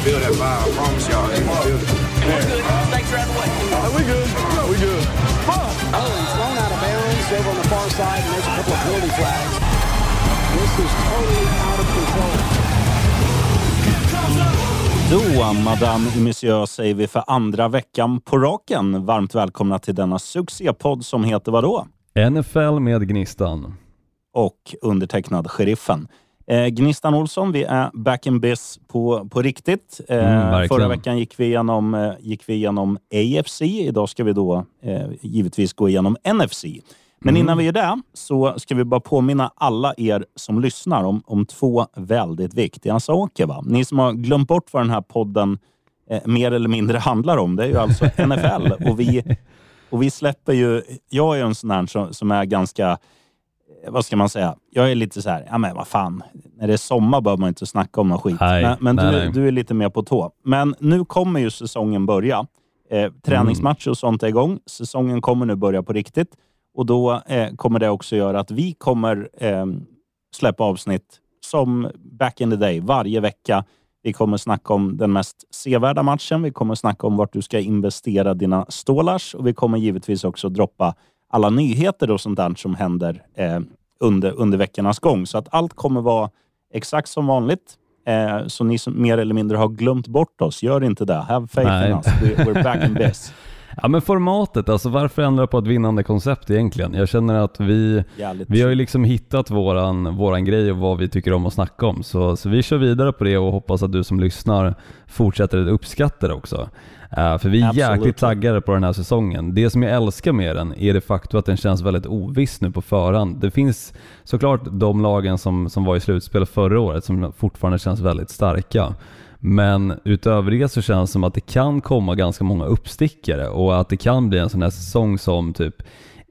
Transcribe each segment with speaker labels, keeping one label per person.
Speaker 1: gonna feel that vibe. I promise y'all. They gonna feel it.
Speaker 2: Snakes are out of the way.
Speaker 3: we good. We good.
Speaker 4: Oh, he's thrown out of bounds over on the far side, and there's a couple of penalty flags. This is totally out of control.
Speaker 5: Då, madame et monsieur, säger vi för andra veckan på raken varmt välkomna till denna succépodd som heter vadå?
Speaker 6: NFL med Gnistan.
Speaker 5: Och undertecknad Sheriffen. Eh, Gnistan Olsson, vi är back in biz på, på riktigt. Eh,
Speaker 6: Mm,
Speaker 5: förra veckan gick vi, igenom, eh, gick vi igenom AFC. Idag ska vi då eh, givetvis gå igenom NFC. Men
Speaker 6: Mm.
Speaker 5: innan vi gör det så ska vi bara påminna alla er som lyssnar om, om två väldigt viktiga saker. Va? Ni som har glömt bort vad den här podden eh, mer eller mindre handlar om. Det är ju alltså NFL. Och vi, och vi släpper ju... Jag är ju en sån här som, som är ganska... Vad ska man säga? Jag är lite så här, ja men vad fan. När det är sommar behöver man inte snacka om någon skit.
Speaker 6: Nej,
Speaker 5: men men
Speaker 6: nej,
Speaker 5: du,
Speaker 6: nej.
Speaker 5: du är lite mer på tå. Men nu kommer ju säsongen börja. Eh, träningsmatcher och sånt är igång. Säsongen kommer nu börja på riktigt. Och då eh, kommer det också göra att vi kommer eh, släppa avsnitt som back in the day, varje vecka. Vi kommer snacka om den mest sevärda matchen. Vi kommer snacka om vart du ska investera dina stålars och vi kommer givetvis också droppa alla nyheter och sånt där som händer eh, under, under veckornas gång. Så att allt kommer vara exakt som vanligt. Eh, så ni som mer eller mindre har glömt bort oss, gör inte det. Have faith
Speaker 6: Nej.
Speaker 5: in us. We, we're back in biz.
Speaker 6: Ja men formatet, alltså varför ändra på ett vinnande koncept egentligen? Jag känner att vi,
Speaker 5: Jävligt.
Speaker 6: vi har ju liksom hittat våran, våran grej och vad vi tycker om att snacka om. Så, så vi kör vidare på det och hoppas att du som lyssnar fortsätter att uppskatta det också. Eh, för vi är
Speaker 5: Absolut.
Speaker 6: jäkligt taggade på den här säsongen. Det som jag älskar med den är det faktum att den känns väldigt oviss nu på förhand. Det finns såklart de lagen som, som var i slutspel förra året som fortfarande känns väldigt starka. Men utöver det så känns det som att det kan komma ganska många uppstickare och att det kan bli en sån här säsong som typ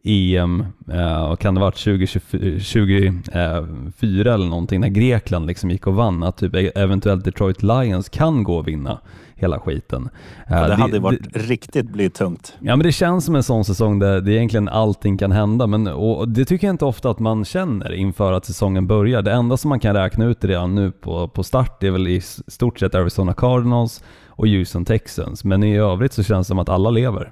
Speaker 6: EM, eh, kan det ha varit 2024 eller någonting, när Grekland liksom gick och vann, att typ eventuellt Detroit Lions kan gå och vinna hela skiten.
Speaker 5: Ja,
Speaker 6: Eh,
Speaker 5: det hade varit riktigt blytungt.
Speaker 6: Ja men det känns som en sån säsong där det egentligen allting kan hända men och det tycker jag inte ofta att man känner inför att säsongen börjar. Det enda som man kan räkna ut redan nu på, på start är väl i stort sett Arizona Cardinals och Houston Texans men i övrigt så känns det som att alla lever.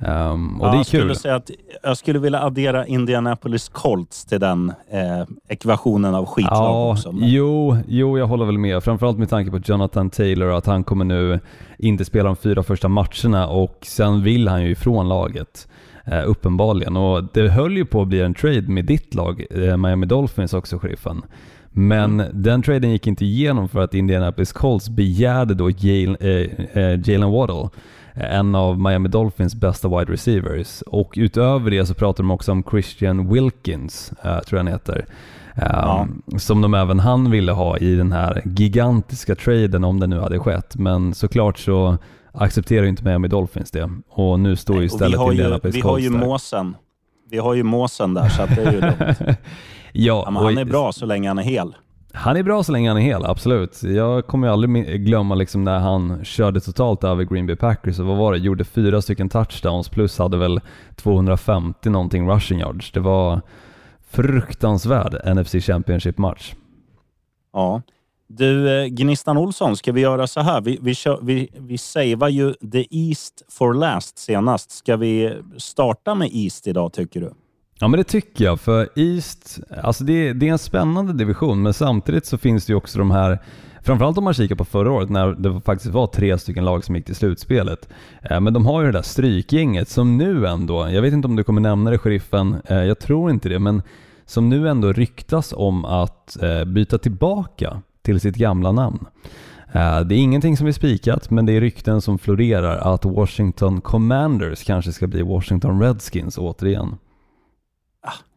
Speaker 6: Ehm, och
Speaker 5: Ja,
Speaker 6: det är
Speaker 5: jag skulle
Speaker 6: kul.
Speaker 5: säga att jag skulle vilja addera Indianapolis Colts till den eh, ekvationen av skitlag
Speaker 6: Ja,
Speaker 5: också. Men-
Speaker 6: jo, jo, jag håller väl med. Framförallt med tanke på Jonathan Taylor, att han kommer nu inte spela de fyra första matcherna och sen vill han ju ifrån laget. Eh, uppenbarligen. Och det höll ju på att bli en trade med ditt lag, eh, Miami Dolphins också, sheriffen. Men den traden gick inte igenom för att Indianapolis Colts begärde då Jalen, eh, Jalen Waddle, en av Miami Dolphins bästa wide receivers. Och utöver det så pratar de också om Christian Wilkins, eh, tror jag han heter. Um, Som de även han ville ha i den här gigantiska traden om det nu hade skett. Men såklart så accepterar ju inte Miami Dolphins det. Och nu står ju istället Indianapolis
Speaker 5: vi har
Speaker 6: Colts
Speaker 5: ju måsen. Vi har ju måsen där, så att det är ju lugnt.
Speaker 6: Ja,
Speaker 5: Ja, men han är bra så länge han är hel.
Speaker 6: Han är bra så länge han är hel, absolut. Jag kommer ju aldrig glömma liksom när han körde totalt över Green Bay Packers och vad var det? Gjorde fyra stycken touchdowns plus hade väl 250 någonting rushing yards. Det var fruktansvärd NFC Championship-match.
Speaker 5: Ja. Du, eh, Gnistan Olsson, ska vi göra så här? Vi, vi, kör, vi, vi savear ju The East for last senast. Ska vi starta med East idag, tycker du?
Speaker 6: Ja men det tycker jag, för East, alltså det, det är en spännande division men samtidigt så finns det ju också de här Framförallt om man kikar på förra året när det faktiskt var tre stycken lag som gick till slutspelet. Eh, men de har ju det där strykgänget som nu ändå, jag vet inte om du kommer nämna det sheriffen, eh, jag tror inte det, men som nu ändå ryktas om att eh, byta tillbaka till sitt gamla namn. Det är ingenting som är spikat, men det är rykten som florerar att Washington Commanders kanske ska bli Washington Redskins återigen.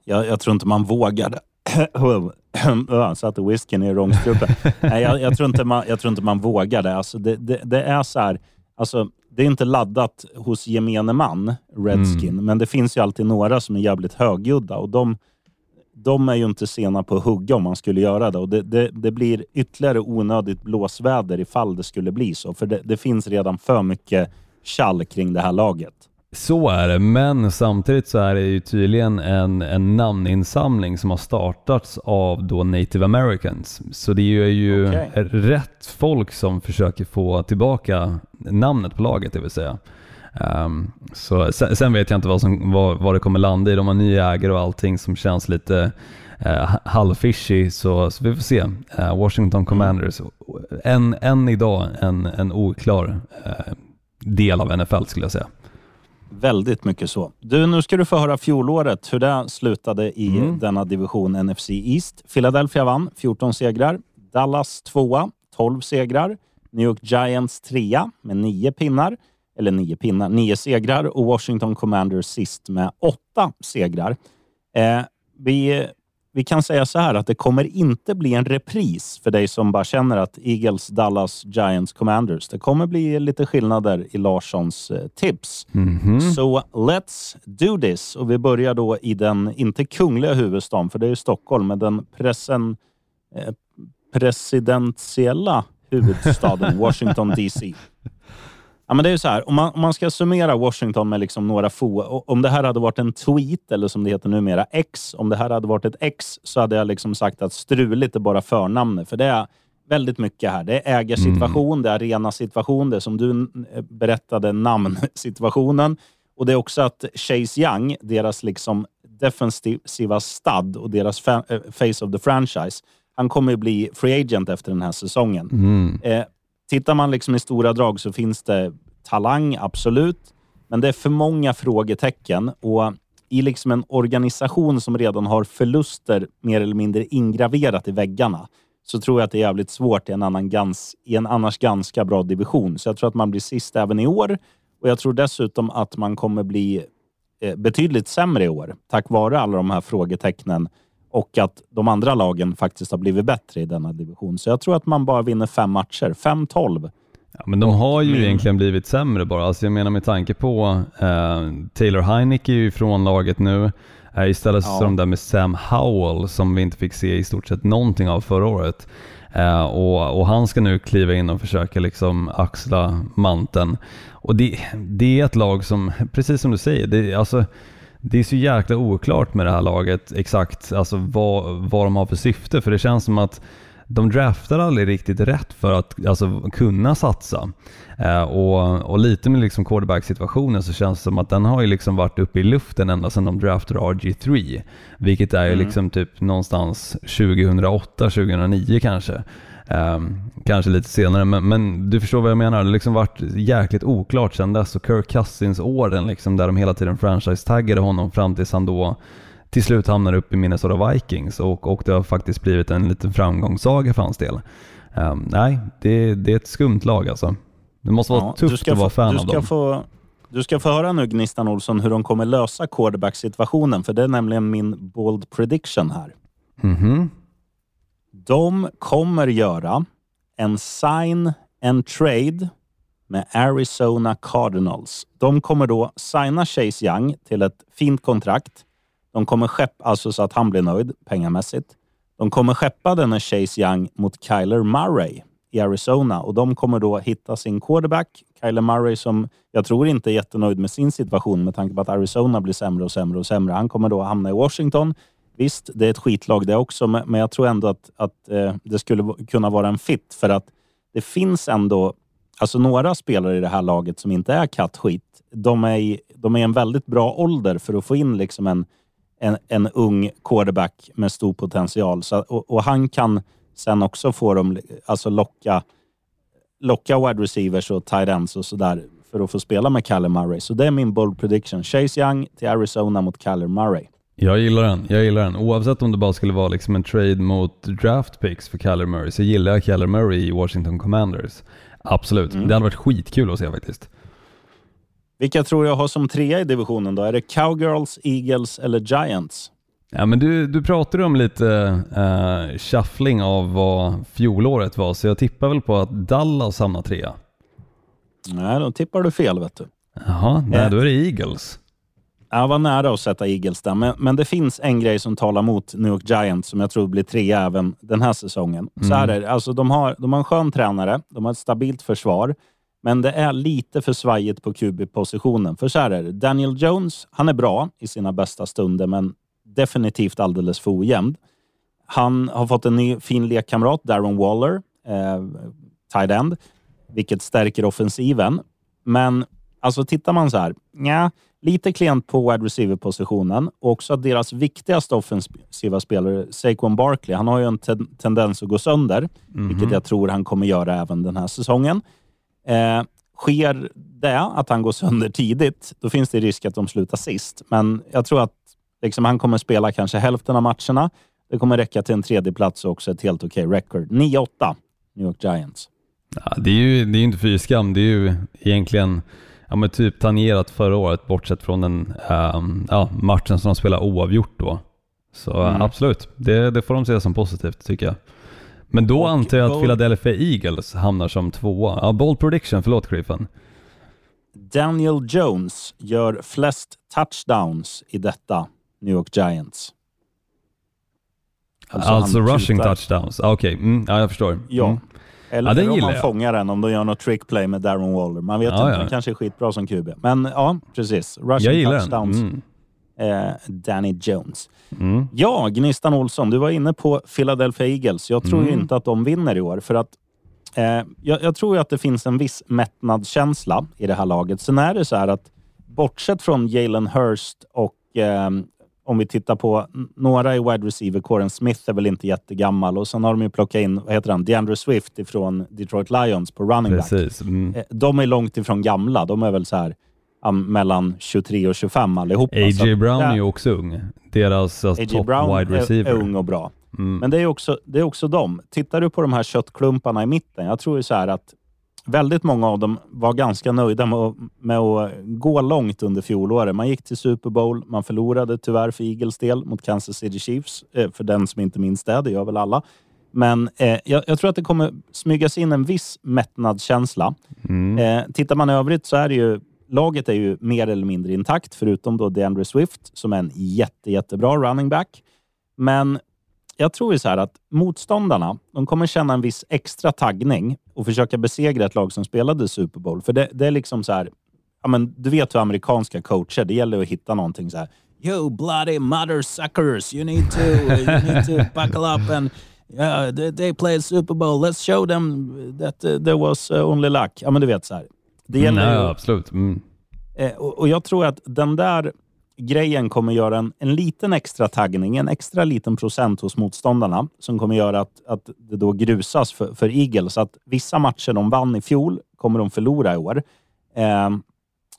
Speaker 5: Jag, jag tror inte man vågar. Jag satte whiskyn i wrongstrupen. Nej, jag, jag, tror inte man, jag tror inte man vågar det. Alltså det, det, det är så här, alltså, det är inte laddat hos gemene man, Redskin, men det finns ju alltid några som är jävligt högljudda och de, de är ju inte sena på att hugga om man skulle göra det. Och det, det, det blir ytterligare onödigt blåsväder ifall det skulle bli så, för det, det finns redan för mycket tjall kring det här laget.
Speaker 6: Så är det, men samtidigt så är det ju tydligen en, en namninsamling som har startats av då native americans. Så det är ju
Speaker 5: Okej.
Speaker 6: rätt folk som försöker få tillbaka namnet på laget, det vill säga. Ehm, så sen, sen vet jag inte vad, som, vad, vad det kommer landa i. De har nya ägare och allting som känns lite uh, halvfishy, så, så vi får se. Eh, Washington Commanders, än, än idag en, en oklar eh, del av NFL skulle jag säga.
Speaker 5: Väldigt mycket så. Du, nu ska du få höra fjolåret, hur det slutade i
Speaker 6: Mm.
Speaker 5: denna division NFC East. Philadelphia vann 14 segrar. Dallas tvåa, 12 segrar. New York Giants trea med nio pinnar. Eller nio pinnar, nio segrar. Och Washington Commanders sist med åtta segrar. Eh, vi, vi kan säga så här att det kommer inte bli en repris för dig som bara känner att Eagles, Dallas, Giants, Commanders. Det kommer bli lite skillnader i Larssons eh, tips. Så let's do this. Och vi börjar då i den, inte kungliga huvudstaden, för det är ju Stockholm, men den presen, eh, presidentiella huvudstaden Washington DC. Ja, men det är så här, om man, om man ska summera Washington med liksom några få... Om det här hade varit en tweet, eller som det heter numera, X. Om det här hade varit ett X så hade jag liksom sagt att struligt är bara förnamnet. För det är väldigt mycket här. Det är ägarsituation, det är arenasituation, det är som du eh, berättade, namnsituationen. Och det är också att Chase Young, deras liksom defensiva stad och deras eh, face of the franchise, han kommer ju bli free agent efter den här säsongen. Eh, tittar man liksom i stora drag så finns det talang, absolut. Men det är för många frågetecken och i liksom en organisation som redan har förluster mer eller mindre ingraverat i väggarna så tror jag att det är jävligt svårt i en, annan gans, i en annars ganska bra division. Så jag tror att man blir sist även i år och jag tror dessutom att man kommer bli eh, betydligt sämre i år tack vare alla de här frågetecknen och att de andra lagen faktiskt har blivit bättre i denna division. Så jag tror att man bara vinner fem matcher. 5-12.
Speaker 6: Ja, men de har ju egentligen blivit sämre bara. Alltså jag menar med tanke på eh, Taylor Heineke är ju ifrån laget nu. Eh, istället så
Speaker 5: Ja.
Speaker 6: står de där med Sam Howell som vi inte fick se i stort sett någonting av förra året. Eh, och, och han ska nu kliva in och försöka liksom axla manteln. Och det, det är ett lag som, precis som du säger, det, alltså, det är så jäkla oklart med det här laget exakt alltså vad, vad de har för syfte. För det känns som att de draftar aldrig riktigt rätt för att alltså, kunna satsa. Eh, och, och lite med liksom quarterback-situationen så känns det som att den har ju liksom varit uppe i luften ända sedan de draftade RG3. Vilket är ju liksom typ någonstans 2008-2009 kanske. Ehm, kanske lite senare, men, men du förstår vad jag menar. Det har liksom varit jäkligt oklart sedan dess och Kirk Cousins-åren liksom, där de hela tiden franchise-taggade honom fram tills han då till slut hamnar upp i Minnesota Vikings och, och det har faktiskt blivit en liten framgångssaga för hans del. Ehm, nej, det, det är ett skumt lag alltså. Det måste vara
Speaker 5: Ja,
Speaker 6: tufft
Speaker 5: ska
Speaker 6: att vara fan av dem.
Speaker 5: Få, du ska få höra nu, Gnistan Olsson, hur de kommer lösa quarterback-situationen. För det är nämligen min bold prediction här.
Speaker 6: Mhm.
Speaker 5: De kommer göra en sign and trade med Arizona Cardinals. De kommer då signa Chase Young till ett fint kontrakt. De kommer skeppa, alltså så att han blir nöjd pengamässigt. De kommer skeppa denna Chase Young mot Kyler Murray i Arizona och de kommer då hitta sin quarterback, Kyler Murray, som jag tror inte är jättenöjd med sin situation med tanke på att Arizona blir sämre och sämre och sämre. Han kommer då hamna i Washington. Visst, det är ett skitlag det också, men jag tror ändå att, att eh, det skulle kunna vara en fit för att det finns ändå alltså några spelare i det här laget som inte är kattskit. De är, i, de är en väldigt bra ålder för att få in liksom en, en, en ung quarterback med stor potential. Så, och, och han kan sen också få dem, alltså locka, locka wide receivers och tight ends och sådär för att få spela med Kyler Murray. Så det är min bold prediction. Chase Young till Arizona mot Kyler Murray.
Speaker 6: Jag gillar den, jag gillar den. Oavsett om det bara skulle vara liksom en trade mot draft picks för Kyler Murray så gillar jag Kyler Murray i Washington Commanders. Absolut,
Speaker 5: Mm.
Speaker 6: det hade varit skitkul att se faktiskt.
Speaker 5: Vilka tror jag har som trea i divisionen då? Är det Cowgirls, Eagles eller Giants?
Speaker 6: Ja, men du, du pratade om lite uh, shuffling av vad fjolåret var, så jag tippar väl på att Dallas hamnar trea.
Speaker 5: Nej, då tippar du fel vet du.
Speaker 6: Jaha, nej,
Speaker 5: Eh.
Speaker 6: då är det Eagles.
Speaker 5: Jag var nära att sätta Eagles där, men, men det finns en grej som talar mot New York Giants som jag tror blir trea även den här säsongen. Så här är det, alltså de har, de har en skön tränare, de har ett stabilt försvar. Men det är lite för svajigt på QB-positionen. För så här är det. Daniel Jones, han är bra i sina bästa stunder, men definitivt alldeles för ojämn. Han har fått en ny fin lekkamrat, Darren Waller, eh, tight end, vilket stärker offensiven. Men alltså tittar man så här, nja, lite klent på wide receiver-positionen och också att deras viktigaste offensiva spelare, Saquon Barkley, han har ju en ten tendens att gå sönder, vilket jag tror han kommer göra även den här säsongen. Eh, sker det att han går sönder tidigt, då finns det risk att de slutar sist. Men jag tror att liksom, han kommer spela kanske hälften av matcherna. Det kommer räcka till en tredje plats och också ett helt okej record. 9-8, New York Giants.
Speaker 6: Ja, det är ju det är inte fy skam, det är ju egentligen ja, men typ tangerat förra året bortsett från den um, ja, matchen som de spelade oavgjort då. Så
Speaker 5: Mm.
Speaker 6: absolut, det, det får de se som positivt tycker jag. Men då
Speaker 5: Och
Speaker 6: antar jag att
Speaker 5: bold-
Speaker 6: Philadelphia Eagles hamnar som tvåa. Ja, bold prediction, förlåt Griffin.
Speaker 5: Daniel Jones gör flest touchdowns i detta New York Giants.
Speaker 6: Alltså,
Speaker 5: han
Speaker 6: rushing touchdowns, ah, okej, mm, ja jag förstår.
Speaker 5: Ja.
Speaker 6: Mm.
Speaker 5: Eller
Speaker 6: Ja, den
Speaker 5: om man
Speaker 6: jag.
Speaker 5: fångar den, om de gör något trickplay med Darren Waller. Man vet
Speaker 6: Ja,
Speaker 5: inte,
Speaker 6: ja.
Speaker 5: han kanske är skitbra som QB. Men ja, precis. Rushing touchdowns.
Speaker 6: Mm.
Speaker 5: Eh, Danny Jones.
Speaker 6: Mm.
Speaker 5: Ja, Gnistan Olsson, du var inne på Philadelphia Eagles. Jag tror ju
Speaker 6: Mm.
Speaker 5: inte att de vinner i år, för att eh, jag, jag tror att det finns en viss mättnadskänsla i det här laget. Sen är det så här att bortsett från Jalen Hurst och eh, om vi tittar på några i wide receiver-kåren, Smith är väl inte jättegammal och sen har de ju plockat in, vad heter han, DeAndre Swift ifrån Detroit Lions på running back.
Speaker 6: Precis. Mm.
Speaker 5: Eh, De är långt ifrån gamla. De är väl så här mellan 23 och 25 allihopa.
Speaker 6: A.J. Brown är ju också ung. Deras alltså, top
Speaker 5: Brown
Speaker 6: wide
Speaker 5: är,
Speaker 6: receiver.
Speaker 5: är ung och bra.
Speaker 6: Mm.
Speaker 5: Men det är, också, det är också de. Tittar du på de här köttklumparna i mitten, jag tror ju så här att väldigt många av dem var ganska nöjda med att, med att gå långt under fjolåret. Man gick till Super Bowl, man förlorade tyvärr för Eagles del mot Kansas City Chiefs. Eh, för den som inte minns det, det gör väl alla. Men eh, jag, jag tror att det kommer smygas in en viss mättnadskänsla.
Speaker 6: Mm.
Speaker 5: Eh, tittar man i övrigt så är det ju laget är ju mer eller mindre intakt, förutom då DeAndre Swift som är en jätte, jättebra running back. Men jag tror ju så här att motståndarna, de kommer känna en viss extra taggning och försöka besegra ett lag som spelade Super Bowl. För det, det är liksom så här, ja men du vet hur amerikanska coacher, det gäller att hitta någonting så här. You bloody mother suckers, you need to, you need to buckle up and yeah, they, they played Super Bowl. Let's show them that uh, there was uh, only luck. Ja men du vet så här. Det
Speaker 6: Mm,
Speaker 5: gäller
Speaker 6: ja,
Speaker 5: ju,
Speaker 6: absolut. Mm.
Speaker 5: Eh, och, och jag tror att den där grejen kommer göra en, en liten extra taggning, en extra liten procent hos motståndarna som kommer göra att, att det då grusas för, för Eagles. Att vissa matcher de vann i fjol kommer de förlora i år. Eh,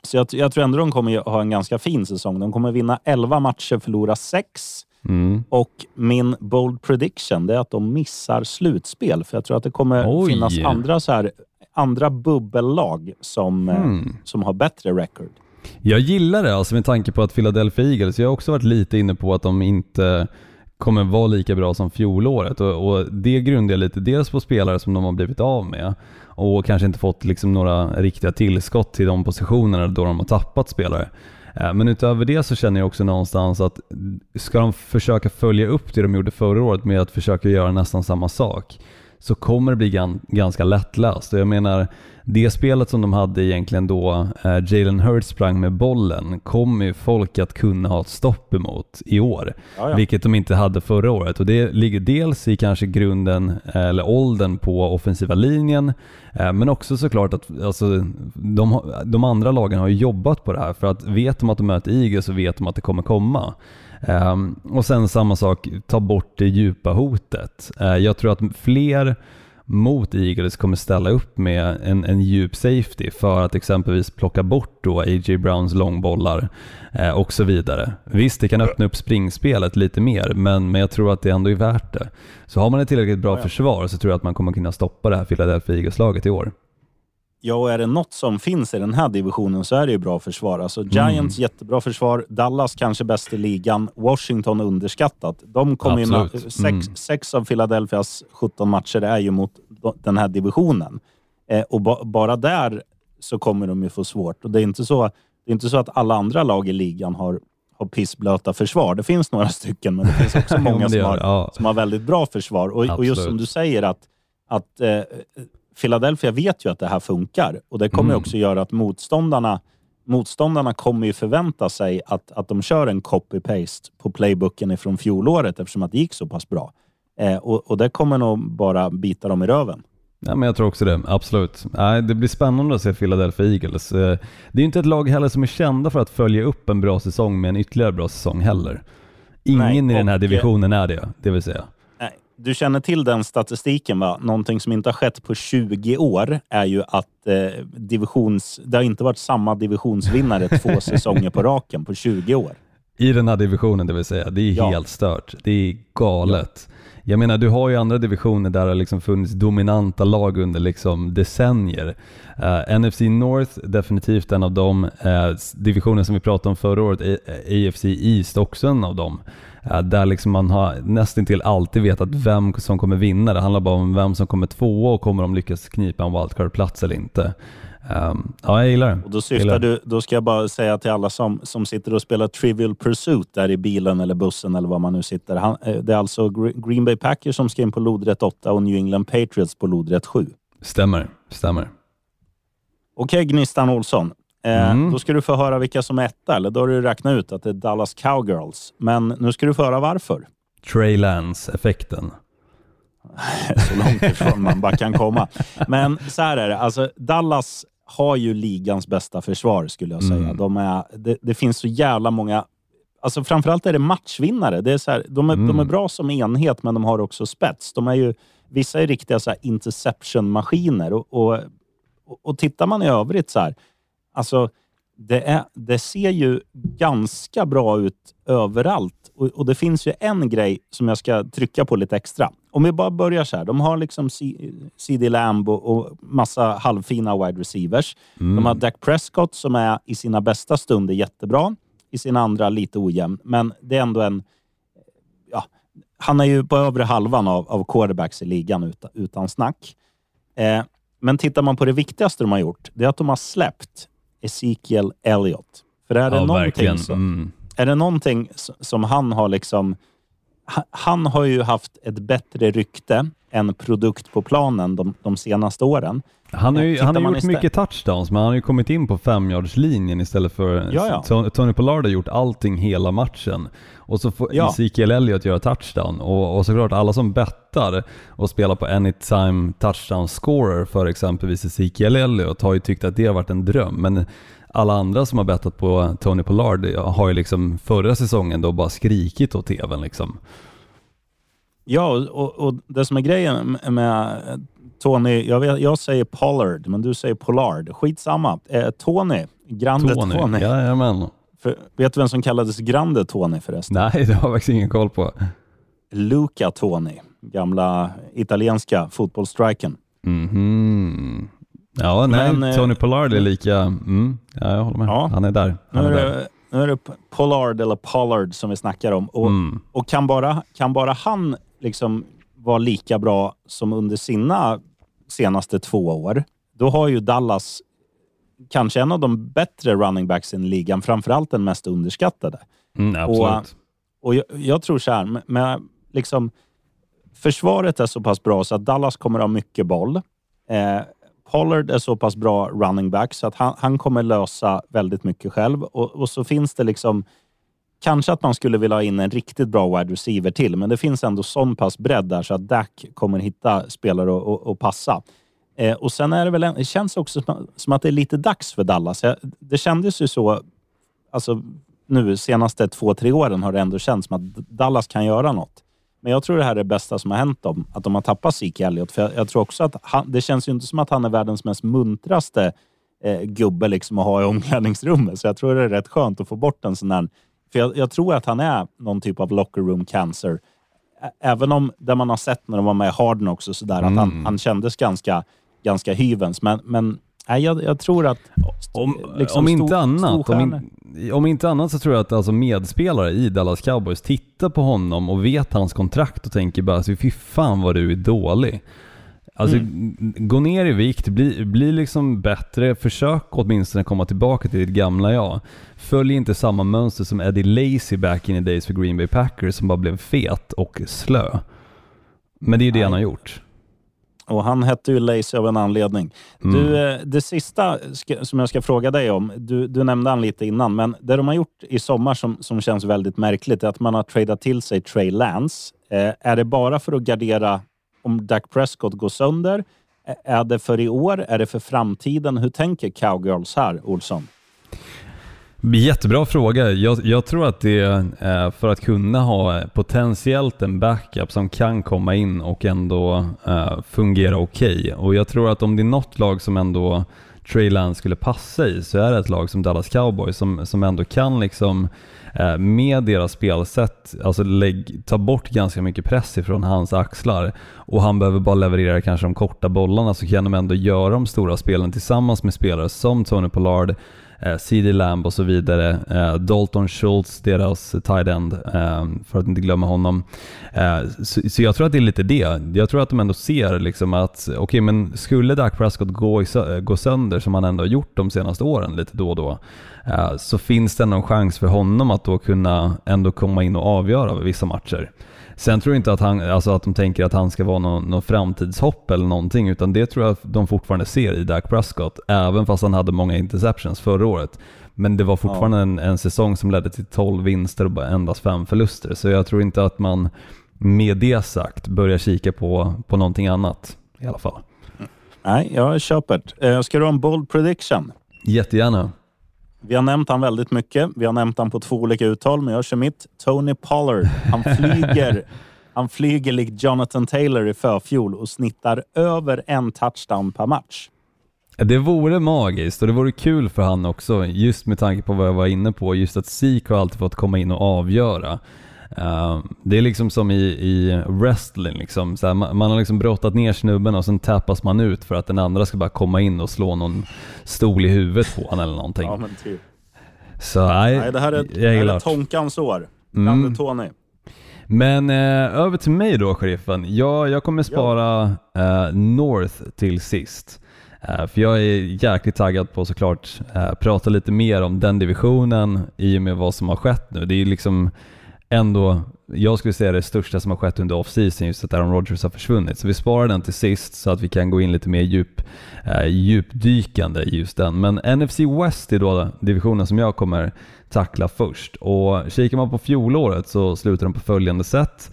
Speaker 5: så jag, jag tror ändå de kommer ha en ganska fin säsong. De kommer vinna 11 matcher, förlora 6.
Speaker 6: Mm.
Speaker 5: Och min bold prediction det är att de missar slutspel. För jag tror att det kommer
Speaker 6: Oj.
Speaker 5: finnas andra, så här, andra bubbellag som,
Speaker 6: Hmm.
Speaker 5: som har bättre record.
Speaker 6: Jag gillar det alltså med tanke på att Philadelphia Eagles, jag har också varit lite inne på att de inte kommer vara lika bra som fjolåret och, och det grundar jag lite dels på spelare som de har blivit av med och kanske inte fått liksom några riktiga tillskott till de positionerna då de har tappat spelare. Eh, men utöver det så känner jag också någonstans att ska de försöka följa upp det de gjorde förra året med att försöka göra nästan samma sak så kommer det bli gan- ganska lättlöst. Och jag menar, det spelet som de hade egentligen då eh, Jalen Hurts sprang med bollen kommer ju folk att kunna ha ett stopp emot i år.
Speaker 5: Ja, ja.
Speaker 6: Vilket de inte hade förra året. Och det ligger dels i kanske grunden, eh, eller åldern på offensiva linjen, eh, men också såklart att alltså, de, de andra lagen har jobbat på det här. För att vet de att de möter Eagles så vet de att det kommer komma. Ehm, och sen samma sak, ta bort det djupa hotet. Eh, jag tror att fler mot Eagles kommer ställa upp med en, en djup safety för att exempelvis plocka bort då A.J. Browns långbollar eh, och så vidare. Visst, det kan öppna upp springspelet lite mer, men, men jag tror att det ändå är värt det. Så har man ett tillräckligt bra försvar så tror jag att man kommer kunna stoppa det här Philadelphia Eagles-laget i år.
Speaker 5: Ja, och är det något som finns i den här divisionen så är det ju bra försvar. Alltså Giants jättebra försvar, Dallas kanske bäst i ligan, Washington underskattat. De na-
Speaker 6: Absolut.
Speaker 5: sex,
Speaker 6: Mm.
Speaker 5: sex av Philadelphias 17 matcher är ju mot den här divisionen. Eh, och ba- bara där så kommer de ju få svårt. Och det är inte så, det är inte så att alla andra lag i ligan har, har pissblöta försvar. Det finns några stycken, men det finns också många som har,
Speaker 6: ja.
Speaker 5: som har väldigt bra försvar. Och, och just som du säger att, att eh, Philadelphia vet ju att det här funkar och det kommer
Speaker 6: Mm.
Speaker 5: också göra att motståndarna Motståndarna kommer ju förvänta sig att, att de kör en copy-paste på playbooken ifrån fjolåret eftersom att det gick så pass bra. Eh, och, och det kommer nog bara bita dem i röven.
Speaker 6: Ja, men jag tror också det, absolut. Nej, det blir spännande att se Philadelphia Eagles. Eh, Det är ju inte ett lag heller som är kända för att följa upp en bra säsong med en ytterligare bra säsong heller. Ingen
Speaker 5: Nej,
Speaker 6: i den här divisionen är det, det vill säga.
Speaker 5: Du känner till den statistiken va? Någonting som inte har skett på 20 år är ju att eh, divisions, det har inte varit samma divisionsvinnare två säsonger på raken på 20 år.
Speaker 6: I den här divisionen det vill säga. Det är
Speaker 5: Ja.
Speaker 6: helt stört. Det är galet. Jag menar, du har ju andra divisioner där det har liksom funnits dominanta lag under liksom decennier. Eh, NFC North, definitivt en av dem. Uh, divisionen som vi pratade om förra året, AFC East, också en av dem. Eh, där liksom man har nästan till alltid vetat vem som kommer vinna. Det handlar bara om vem som kommer tvåa och kommer de lyckas knipa en wildcard-plats eller inte. Um, ja, jag gillar det.
Speaker 5: Och då syftar du, då ska jag bara säga till alla som, som sitter och spelar Trivial Pursuit där i bilen eller bussen eller var man nu sitter. Han, eh, det är alltså Gre- Green Bay Packers som ska in på lodrätt 8 och New England Patriots på lodrätt 7.
Speaker 6: Stämmer, stämmer.
Speaker 5: Okej, Gnistan Olsson. Eh,
Speaker 6: Mm.
Speaker 5: Då ska du få höra vilka som är etta, eller då har du räknat ut att det är Dallas Cowgirls. Men nu ska du få höra varför.
Speaker 6: Trey Lance-effekten.
Speaker 5: så långt ifrån man bara kan komma. Men så här är det, alltså Dallas har ju ligans bästa försvar skulle jag säga.
Speaker 6: Mm.
Speaker 5: De är, det, det finns så jävla många, alltså framförallt är det matchvinnare. Det är så här, de, är, de är
Speaker 6: Mm.
Speaker 5: bra som enhet, men de har också spets. De är ju, vissa är riktiga så interception-maskiner och, och, och tittar man i övrigt så här, alltså det, är, det ser ju ganska bra ut överallt. Och, och det finns ju en grej som jag ska trycka på lite extra. Om vi bara börjar så här. De har liksom CD Lamb och, och massa halvfina wide receivers. De har Dak Prescott som är i sina bästa stunder jättebra. I sina andra lite ojämn. Men det är ändå en... Ja, han är ju på övre halvan av, av quarterbacks i ligan utan, utan snack. Eh, men tittar man på det viktigaste de har gjort, det är att de har släppt Ezekiel Elliott. För är det,
Speaker 6: Ja,
Speaker 5: någonting som,
Speaker 6: Mm.
Speaker 5: är det någonting som han har liksom... ha- Han har ju haft ett bättre rykte än produkt på planen de, de senaste åren.
Speaker 6: Han har ju han har gjort
Speaker 5: istället-
Speaker 6: mycket touchdowns, men han har ju kommit in på femyardslinjen istället för...
Speaker 5: Ja, ja.
Speaker 6: Tony- Pollard har gjort allting hela matchen. Och så får
Speaker 5: Ja.
Speaker 6: Ezekiel Elliott göra touchdown. Och, och såklart alla som bettar och spelar på anytime touchdown scorer för exempelvis Ezekiel Elliott har ju tyckt att det har varit en dröm. Men alla andra som har bettat på Tony Pollard har ju liksom förra säsongen då bara skrikit åt tvn liksom.
Speaker 5: Ja, och, och det som är grejen med Tony, jag, vet, jag säger Pollard, men du säger Pollard. Skitsamma. Eh, Tony, Grande Tony.
Speaker 6: Tony, jajamän.
Speaker 5: För, vet du vem som kallades Grande Tony förresten?
Speaker 6: Nej, det har jag faktiskt ingen koll på.
Speaker 5: Luca Toni, gamla italienska fotbollsstriken.
Speaker 6: Mhm. Ja, nej,
Speaker 5: Men, eh,
Speaker 6: Tony Pollard är lika... Mm, ja, jag håller med.
Speaker 5: Ja.
Speaker 6: Han är där.
Speaker 5: Nu
Speaker 6: Han
Speaker 5: är,
Speaker 6: är där.
Speaker 5: det, nu är det Pollard eller Pollard som vi snackar om. Och,
Speaker 6: Mm.
Speaker 5: och kan, bara, kan bara han liksom vara lika bra som under sina senaste två år, då har ju Dallas kanske en av de bättre running backs i ligan, framförallt den mest underskattade.
Speaker 6: Mm, absolut.
Speaker 5: Och jag, jag tror så här, med liksom, försvaret är så pass bra så att Dallas kommer ha mycket boll. Eh, Pollard är så pass bra running back så att han, han kommer lösa väldigt mycket själv. Och, och så finns det liksom, kanske att man skulle vilja ha in en riktigt bra wide receiver till, men det finns ändå sån pass bredd där så att Dak kommer hitta spelare och, och, och passa. Eh, och sen är det väl, en, det känns också som, som att det är lite dags för Dallas. Jag, det kändes ju så, alltså nu senaste två, tre åren har det ändå känts som att Dallas kan göra något. Men jag tror det här är det bästa som har hänt dem, att de har tappat Zeke Elliott. För jag, jag tror också att han, det känns ju inte som att han är världens mest muntraste eh, gubbe liksom att ha i omklädningsrummet. Så jag tror det är rätt skönt att få bort en sån där... För jag, jag tror att han är någon typ av locker room cancer. Även om det man har sett när de var med i Harden också, så där, att han,
Speaker 6: Mm.
Speaker 5: han kändes ganska, ganska hyvens. Men, men nej, jag, jag tror att...
Speaker 6: Om,
Speaker 5: liksom
Speaker 6: om,
Speaker 5: stor-
Speaker 6: inte annat, om, in, om inte annat så tror jag att alltså medspelare i Dallas Cowboys tittar på honom och vet hans kontrakt och tänker bara alltså, fy fan vad du är dålig. Alltså
Speaker 5: Mm.
Speaker 6: gå ner i vikt, bli, bli liksom bättre, försök åtminstone komma tillbaka till ditt gamla jag. Följ inte samma mönster som Eddie Lacy back in the days för Green Bay Packers som bara blev fet och slö. Men det är ju det
Speaker 5: Nej.
Speaker 6: han har gjort.
Speaker 5: Och han hette ju Lazy av en anledning.
Speaker 6: Mm.
Speaker 5: Du, eh, det sista ska, som jag ska fråga dig om, du, du nämnde han lite innan, men det de har gjort i sommar som, som känns väldigt märkligt är att man har tradat till sig Trey Lance. Eh, är det bara för att gardera om Dak Prescott går sönder? Är det för i år? Är det för framtiden? Hur tänker Cowgirls här, Olsson?
Speaker 6: Jättebra fråga. Jag, jag tror att det är eh, för att kunna ha potentiellt en backup som kan komma in och ändå eh, fungera okej. Och jag tror att om det är något lag som ändå Trey Lance skulle passa i så är det ett lag som Dallas Cowboys som, som ändå kan liksom eh, med deras spelsätt alltså lägg, ta bort ganska mycket press ifrån hans axlar. Och han behöver bara leverera kanske de korta bollarna så kan de ändå göra de stora spelen tillsammans med spelare som Tony Pollard eh, CD Lamb och så vidare. Eh, Dalton Schultz, deras tight end, eh, för att inte glömma honom. Eh, så, så jag tror att det är lite det. Jag tror att de ändå ser liksom att, okej men skulle Dak Prescott gå, i, gå sönder som han ändå har gjort de senaste åren lite då och då, eh, så finns det någon chans för honom att då kunna ändå komma in och avgöra vissa matcher. Sen tror jag inte att, han, alltså att de tänker att han ska vara någon, någon framtidshopp eller någonting, utan det tror jag att de fortfarande ser i Dak Prescott, även fast han hade många interceptions förra året. Men det var fortfarande en, en säsong som ledde till 12 vinster och bara endast fem förluster, så jag tror inte att man med det sagt börjar kika på, på någonting annat i alla fall.
Speaker 5: Nej, jag köper det. Eh, Ska du ha en bold prediction?
Speaker 6: Jättegärna.
Speaker 5: Vi har nämnt han väldigt mycket. Vi har nämnt han på två olika uttal, men jag kör mitt. Tony Pollard. Han flyger, han flyger likt Jonathan Taylor i förfjol och snittar över en touchdown per match.
Speaker 6: Det vore magiskt och det vore kul för han också, just med tanke på vad jag var inne på, just att Zeke har alltid fått komma in och avgöra. Uh, det är liksom som i, i wrestling, liksom. här, man, man har liksom brottat ner snubben och sen tappas man ut för att den andra ska bara komma in och slå någon stol i huvudet på honom eller någonting.
Speaker 5: Ja, men typ.
Speaker 6: Så nej,
Speaker 5: Nej, det här är,
Speaker 6: jag gillar det.
Speaker 5: Tonkans år.
Speaker 6: Mm.
Speaker 5: Tony.
Speaker 6: Men eh, över till mig då, sheriffen. Jag, jag kommer spara eh, North till sist. Eh, för jag är jäkligt taggad på såklart eh, prata lite mer om den divisionen i och med vad som har skett nu. Det är liksom ändå, jag skulle säga det största som har skett under off-season, just att Aaron Rodgers har försvunnit. Så vi sparar den till sist så att vi kan gå in lite mer djup, eh, djupdykande i just den. Men NFC West är då divisionen som jag kommer tackla först. Och kikar man på fjolåret så slutar den på följande sätt.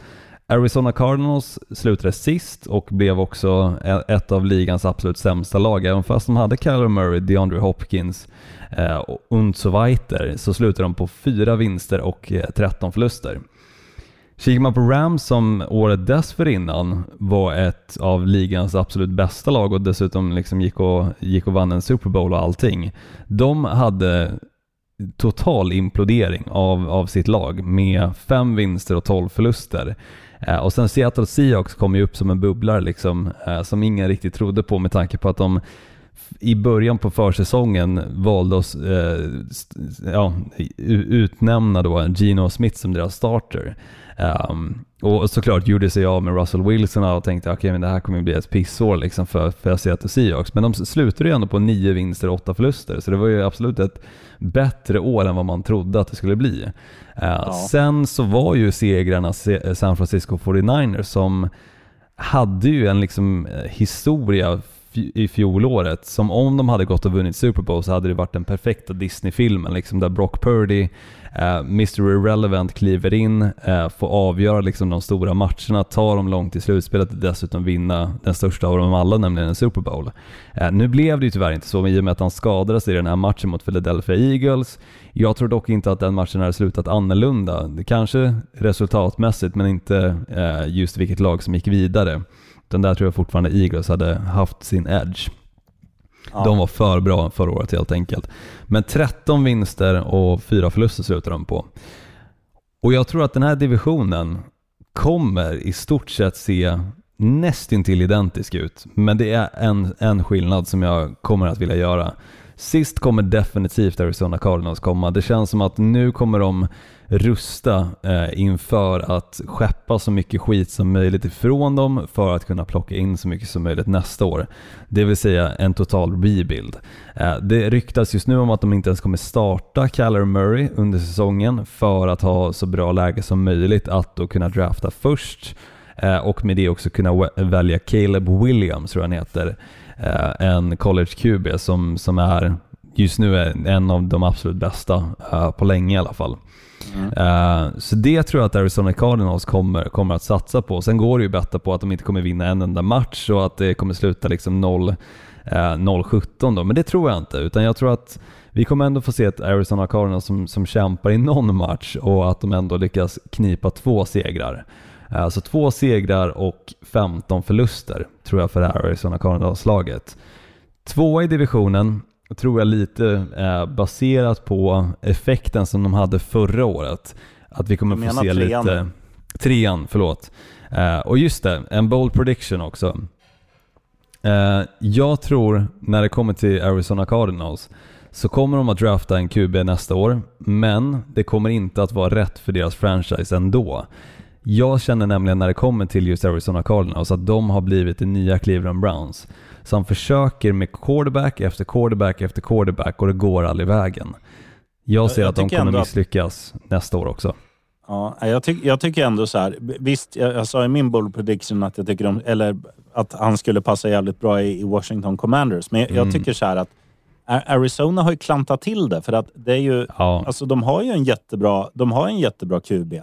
Speaker 6: Arizona Cardinals slutade sist och blev också e- ett av ligans absolut sämsta lag. Även fast de hade Kyler Murray, DeAndre Hopkins eh, och und so weiter så slutade de på fyra vinster och eh, 13 förluster. Kikar man på Rams som året dessförinnan var ett av ligans absolut bästa lag och dessutom liksom gick, och, gick och vann en Super Bowl och allting. De hade total implodering av, av sitt lag med fem vinster och 12 förluster. Eh, och sen Seattle Seahawks kom ju upp som en bubblare liksom, eh, som ingen riktigt trodde på med tanke på att de i början på försäsongen valde att eh, ja, utnämna då Gino Smith som deras starter. Um, och såklart gjorde sig av med Russell Wilson och tänkte okej men det här kommer ju bli ett pissår liksom för, för Seattle Seahawks. Men de slutade ju ändå på nio vinster och åtta förluster så det var ju absolut ett bättre år än vad man trodde att det skulle bli. Uh, Sen så var ju segrarna Se- San Francisco 49ers som hade ju en liksom eh, historia i fjolåret som om de hade gått och vunnit Super Bowl så hade det varit den perfekta Disney-filmen liksom där Brock Purdy, eh, Mr Irrelevant kliver in, eh, får avgöra liksom de stora matcherna, tar dem långt i slutspelet och dessutom vinna den största av dem alla, nämligen en Super Bowl. Eh, nu blev det ju tyvärr inte så i och med att han skadades i den här matchen mot Philadelphia Eagles. Jag tror dock inte att den matchen hade slutat annorlunda. Kanske resultatmässigt men inte eh, just vilket lag som gick vidare. Den där tror jag fortfarande Eagles hade haft sin edge. De var för bra förra året helt enkelt. Men 13 vinster och 4 förluster slutar de på. Och jag tror att den här divisionen kommer i stort sett se nästintill identisk ut. Men det är en, en skillnad som jag kommer att vilja göra. Sist kommer definitivt Arizona Cardinals komma. Det känns som att nu kommer de rusta eh, inför att skeppa så mycket skit som möjligt ifrån dem för att kunna plocka in så mycket som möjligt nästa år. Det vill säga en total rebuild. Eh, det ryktas just nu om att de inte ens kommer starta Kyler Murray under säsongen för att ha så bra läge som möjligt att då kunna drafta först Eh, och med det också kunna välja Caleb Williams, tror jag han heter. Eh, en college QB som, som är just nu är en av de absolut bästa eh, på länge i alla fall. Eh, så det tror jag att Arizona Cardinals kommer, kommer att satsa på. Sen går det ju att betta på att de inte kommer vinna en enda match och att det kommer sluta liksom 0 0-17 eh, då, men det tror jag inte. Utan jag tror att vi kommer ändå få se ett Arizona Cardinals som, som kämpar i någon match och att de ändå lyckas knipa två segrar. Eh, så två segrar och 15 förluster tror jag för det här Arizona Cardinals-laget. Tvåa i divisionen tror jag lite eh, baserat på effekten som de hade förra året. Att vi kommer få se
Speaker 5: trean
Speaker 6: lite... Trean, förlåt. Eh, och just det, en bold prediction också. Eh, jag tror när det kommer till Arizona Cardinals så kommer de att drafta en QB nästa år, men det kommer inte att vara rätt för deras franchise ändå. Jag känner nämligen när det kommer till just Arizona Cardinals att de har blivit det nya Cleveland Browns. Som försöker med quarterback efter quarterback efter quarterback och det går aldrig vägen. Jag ser
Speaker 5: Jag
Speaker 6: att de kommer
Speaker 5: ändå att-
Speaker 6: misslyckas nästa år också.
Speaker 5: Ja, jag, tyck, jag tycker ändå så här. Visst, jag, jag sa i min bold prediction att jag tycker om, eller att han skulle passa jävligt bra i, i Washington Commanders. Men jag, jag tycker så här att Arizona har ju klantat till det för att det är ju,
Speaker 6: Ja.
Speaker 5: alltså de har ju en jättebra, de har en jättebra QB.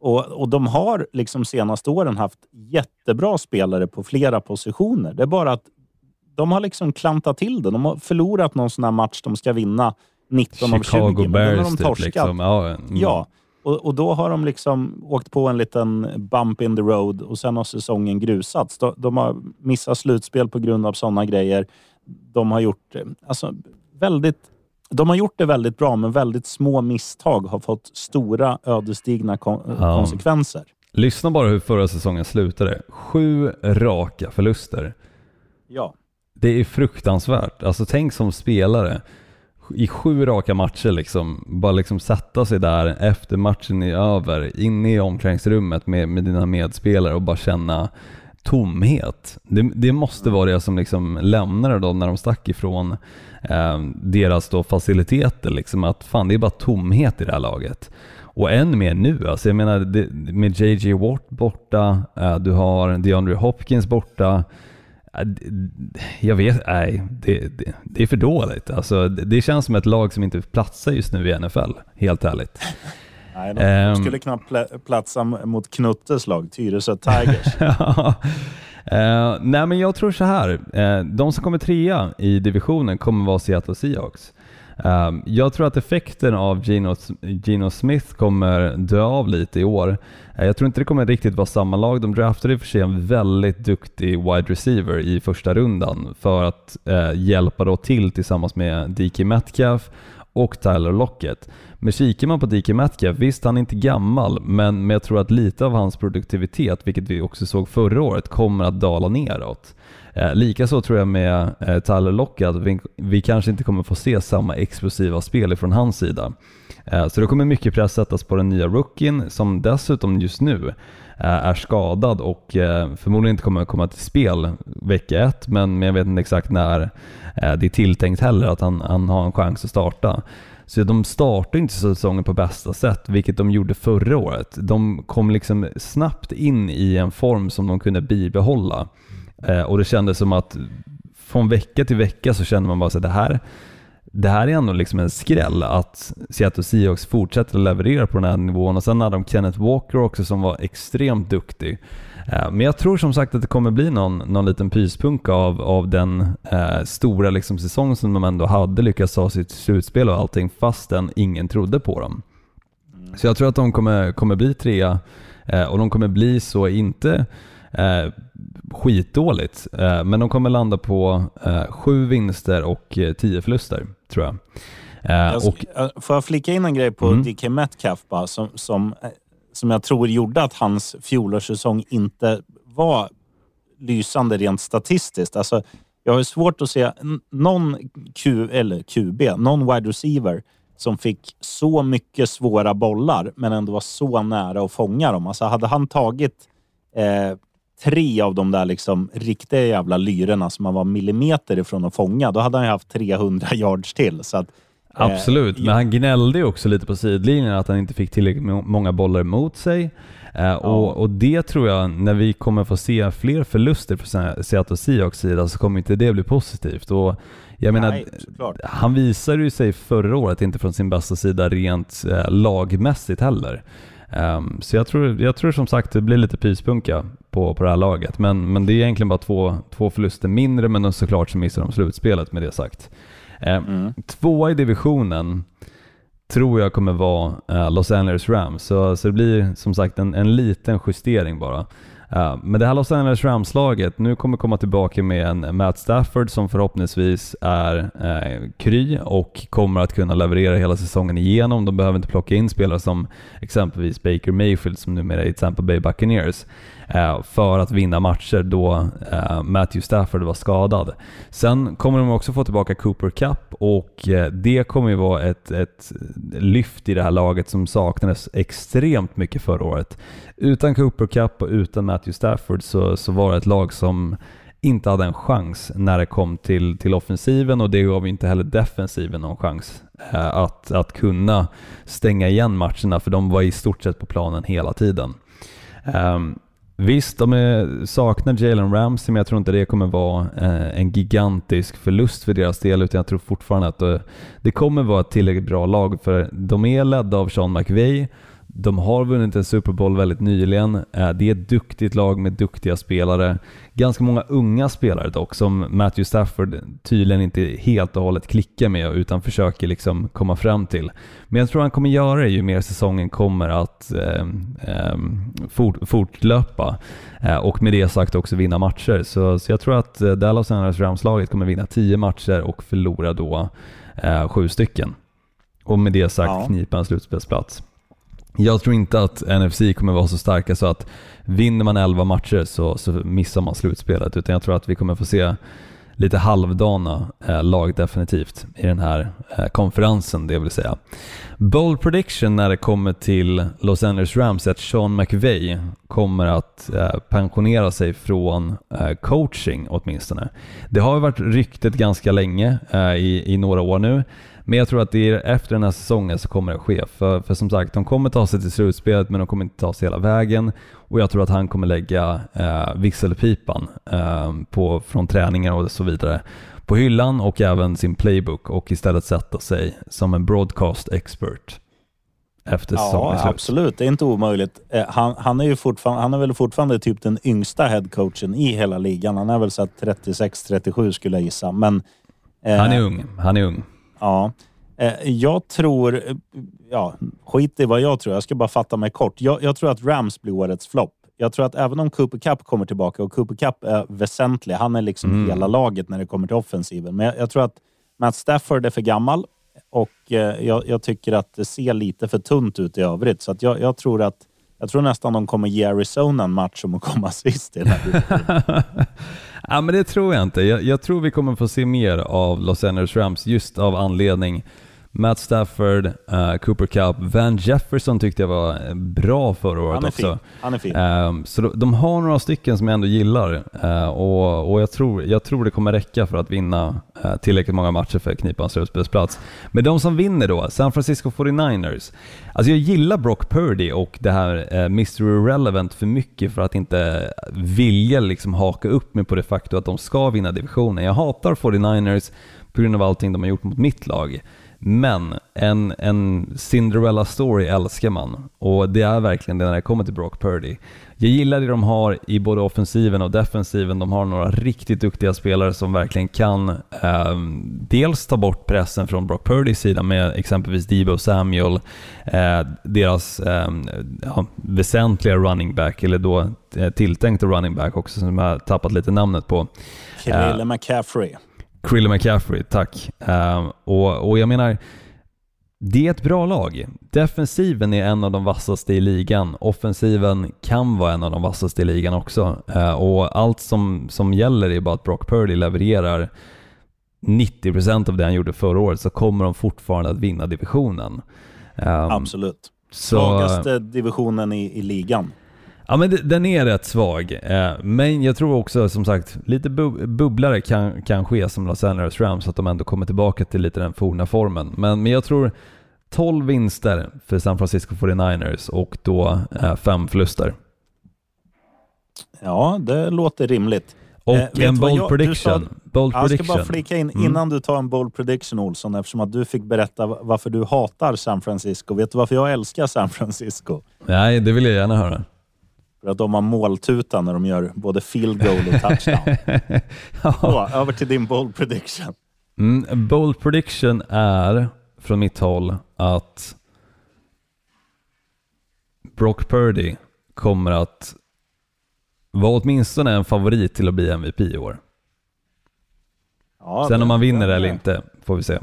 Speaker 5: Och, och de har liksom senaste åren haft jättebra spelare på flera positioner. Det är bara att de har liksom klantat till det. De har förlorat någon sån här match de ska vinna 19 av 20.
Speaker 6: Chicago Bears
Speaker 5: de
Speaker 6: typ
Speaker 5: torskat.
Speaker 6: liksom. Ja, mm.
Speaker 5: Ja, och, och då har de liksom åkt på en liten bump in the road och sen har säsongen grusats. De, de har missat slutspel på grund av sådana grejer. De har gjort eh, alltså, väldigt de har gjort det väldigt bra, men väldigt små misstag har fått stora ödesdigra kon-
Speaker 6: Ja.
Speaker 5: konsekvenser.
Speaker 6: Lyssna bara hur förra säsongen slutade. Sju raka förluster.
Speaker 5: Ja.
Speaker 6: Det är fruktansvärt. Alltså tänk som spelare i sju raka matcher liksom, bara liksom sätta sig där efter matchen är över, inne i omklädningsrummet med, med dina medspelare och bara känna tomhet. Det, det måste vara det som liksom lämnade dem när de stack ifrån eh, deras då faciliteter. Liksom, att fan, det är bara tomhet i det här laget. Och än mer nu. Alltså jag menar, det, med JJ Watt borta, eh, du har DeAndre Hopkins borta. D- Jag vet, nej, det, det, det är för dåligt. Alltså, det, känns som ett lag som inte platsar just nu i NFL, helt ärligt.
Speaker 5: Nej, de, de skulle knappt pla- platsa mot Knuttes lag, Tyresö Tigers.
Speaker 6: Ja. Eh, nej men jag tror så här. Eh, de som kommer trea i divisionen kommer vara Seattle Seahawks. Um, jag tror att effekten av Gino, Gino, Smith kommer dö av lite i år. Uh, jag tror inte det kommer riktigt vara samma lag. De draftade i och för sig en väldigt duktig wide receiver i första rundan för att uh, hjälpa då till tillsammans med DK Metcalf och Tyler Lockett. Men kikar man på DK Metcalf, visst han är inte gammal, men, men jag tror att lite av hans produktivitet, vilket vi också såg förra året, kommer att dala neråt. Eh, Likaså tror jag med eh, Tyler Lockett att vi, vi kanske inte kommer få se samma explosiva spel från hans sida. Eh, så det kommer mycket press sättas på den nya rookien som dessutom just nu eh, är skadad och eh, förmodligen inte kommer komma till spel vecka ett, men, jag vet inte exakt när eh, det är tilltänkt heller att han, han har en chans att starta. Så de startar inte säsongen på bästa sätt, vilket de gjorde förra året. De kom liksom snabbt in i en form som de kunde bibehålla. Eh, och det kändes som att från vecka till vecka så kände man bara att det här, det här är ändå liksom en skräll att Seattle Seahawks fortsätter att leverera på den här nivån och sen hade de Kenneth Walker också som var extremt duktig. Eh, Men jag tror som sagt att det kommer bli någon, någon liten pyspunka av, av den eh, stora liksom säsong som de ändå hade lyckats ta sitt slutspel och allting fastän ingen trodde på dem. Så jag tror att de kommer, kommer bli trea eh, och de kommer bli så inte eh, skitdåligt, eh, men de kommer landa på eh, sju vinster och eh, tio förluster tror jag.
Speaker 5: Jag,
Speaker 6: och,
Speaker 5: får jag flika in en grej på
Speaker 6: Mm.
Speaker 5: DK Metcalf bara, som, som, som jag tror gjorde att hans fjolårssäsong inte var lysande rent statistiskt. Alltså, jag har svårt att se någon Q, eller QB, någon wide receiver som fick så mycket svåra bollar men ändå var så nära att fånga dem. Alltså hade han tagit eh, tre av de där liksom riktiga jävla lyrorna som han var millimeter ifrån att fånga, då hade han ju haft 300 yards till. Så att
Speaker 6: Absolut,
Speaker 5: Eh,
Speaker 6: men han gnällde ju också lite på sidlinjen att han inte fick tillräckligt må- många bollar mot sig. Eh, och, och det tror jag, när vi kommer få se fler förluster Se- Seattle Seahawks sida så kommer inte det bli positivt. Och jag menar,
Speaker 5: Nej,
Speaker 6: han visade ju sig förra året inte från sin bästa sida rent eh, lagmässigt heller. Ehm, så jag tror, jag tror som sagt det blir lite pyspunka på, på det här laget. Men, men det är egentligen bara två, två förluster mindre, men såklart så missar de slutspelet med det sagt. Ehm,
Speaker 5: Mm.
Speaker 6: Tvåa i divisionen tror jag kommer vara eh, Los Angeles Rams. Så, så det blir som sagt en, en liten justering bara. Eh, men det här Los Angeles Rams-laget nu kommer komma tillbaka med en Matt Stafford som förhoppningsvis är eh, kry och kommer att kunna leverera hela säsongen igenom. De behöver inte plocka in spelare som exempelvis Baker Mayfield som numera är i Tampa Bay Buccaneers eh, Eh, för att vinna matcher då eh, Matthew Stafford var skadad. Sen kommer de också få tillbaka Cooper Cup och eh, det kommer ju vara ett, ett lyft i det här laget som saknades extremt mycket förra året. Utan Cooper Cup och utan Matthew Stafford så, så var det ett lag som inte hade en chans när det kom till, till offensiven och det gav ju inte heller defensiven någon chans att, att kunna stänga igen matcherna för de var i stort sett på planen hela tiden. Um, Visst, de är, saknar Jalen Ramsey, men jag tror inte det kommer vara eh, en gigantisk förlust för deras del, utan jag tror fortfarande att det, det kommer vara ett tillräckligt bra lag, för de är ledda av Sean McVay. De har vunnit en Super Bowl väldigt nyligen. Eh, Det är ett duktigt lag med duktiga spelare. Ganska många unga spelare dock, som Matthew Stafford tydligen inte helt och hållet klickar med utan försöker liksom komma fram till. Men jag tror han kommer göra det ju mer säsongen kommer att eh, eh, fort, fortlöpa. Eh, och med det sagt också vinna matcher. Så, så jag tror att eh, Dallas Angeles Rams-laget kommer vinna 10 matcher och förlora då eh, sju stycken. Och med det sagt
Speaker 5: Ja.
Speaker 6: knipa en slutspelsplats. Jag tror inte att NFC kommer vara så starka så att vinner man 11 matcher så, så missar man slutspelet, utan jag tror att vi kommer få se lite halvdana eh, lag definitivt i den här eh, konferensen, det vill säga. Bold prediction när det kommer till Los Angeles Rams är att Sean McVay kommer att eh, pensionera sig från eh, coaching åtminstone. Det har ju varit ryktet ganska länge, eh, i, i några år nu, men jag tror att det är efter den här säsongen så kommer det ske. För, för som sagt, de kommer ta sig till slutspelet men de kommer inte ta sig hela vägen. Och jag tror att han kommer lägga eh, visselpipan eh, på, från träningar och så vidare på hyllan och även sin playbook och istället sätta sig som en broadcast expert efter säsongen
Speaker 5: Ja, absolut. Det är inte omöjligt. Eh, Han, han, är ju fortfarande, han är väl fortfarande typ den yngsta headcoachen i hela ligan. Han är väl så 36-37 skulle jag gissa. Men, eh,
Speaker 6: Han är ung. Han är ung.
Speaker 5: Ja. Eh, Jag tror, eh, ja, skit i vad jag tror. Jag ska bara fatta mig kort. Jag, jag tror att Rams blir årets flopp. Jag tror att även om Cooper Cup kommer tillbaka och Cooper Cup är väsentlig. Han är liksom
Speaker 6: Mm.
Speaker 5: hela laget när det kommer till offensiven. Men jag, jag tror att Matt Stafford är för gammal och eh, jag, jag tycker att det ser lite för tunt ut i övrigt. Så jag, jag tror att jag tror nästan de kommer ge Arizona en match om att komma sist i den här divisionen.
Speaker 6: ja, men det tror jag inte. Jag, jag tror vi kommer få se mer av Los Angeles Rams just av anledning Matt Stafford, eh, Cooper Cup, Van Jefferson tyckte jag var bra förra året
Speaker 5: Han är
Speaker 6: också.
Speaker 5: fin. Han är fin.
Speaker 6: Ehm, så de, de har några stycken som jag ändå gillar eh, och, och jag, tror, jag tror det kommer räcka för att vinna eh, tillräckligt många matcher för att knipa en slutspelsplats. Men de som vinner då, San Francisco 49ers. Alltså jag gillar Brock Purdy och det här eh, Mr. Irrelevant för mycket för att inte vilja liksom haka upp mig på det faktum att de ska vinna divisionen. Jag hatar 49ers på grund av allting de har gjort mot mitt lag. Men en, en Cinderella story älskar man och det är verkligen det när det kommer till Brock Purdy. Jag gillar det de har i både offensiven och defensiven. De har några riktigt duktiga spelare som verkligen kan eh, dels ta bort pressen från Brock Purdys sida med exempelvis Debo Samuel, eh, deras eh, ja, väsentliga running back, eller då eh, tilltänkta running back också som jag har tappat lite namnet på.
Speaker 5: Krille McCaffrey.
Speaker 6: Krille McCaffrey, tack. Ehm, och, och jag menar, det är ett bra lag. Defensiven är en av de vassaste i ligan. Offensiven kan vara en av de vassaste i ligan också. Eh, och allt som, som gäller är bara att Brock Purdy levererar 90% av det han gjorde förra året så kommer de fortfarande att vinna divisionen. Ehm,
Speaker 5: Absolut.
Speaker 6: så,
Speaker 5: Svagaste divisionen i, i ligan.
Speaker 6: Ja men den är rätt svag. Eh, Men jag tror också som sagt, lite bu- bubblare kan, kan ske som Los Angeles Rams, att de ändå kommer tillbaka till lite den forna formen. Men, men jag tror 12 vinster för San Francisco 49ers och då eh, fem förluster.
Speaker 5: Ja, det låter rimligt.
Speaker 6: Och
Speaker 5: Eh,
Speaker 6: en bold
Speaker 5: jag-
Speaker 6: prediction.
Speaker 5: sa-
Speaker 6: bold
Speaker 5: Jag ska
Speaker 6: prediction.
Speaker 5: bara flika in
Speaker 6: Mm.
Speaker 5: innan du tar en bold prediction Olsson, eftersom att du fick berätta varför du hatar San Francisco. Vet du varför jag älskar San Francisco?
Speaker 6: Nej, det vill jag gärna höra.
Speaker 5: För att de har måltuta när de gör både field goal och touchdown. Så, över till din bold prediction.
Speaker 6: Mm, bold prediction är från mitt håll att Brock Purdy kommer att vara åtminstone en favorit till att bli MVP i år.
Speaker 5: Ja,
Speaker 6: Sen om man vinner eller inte får vi se.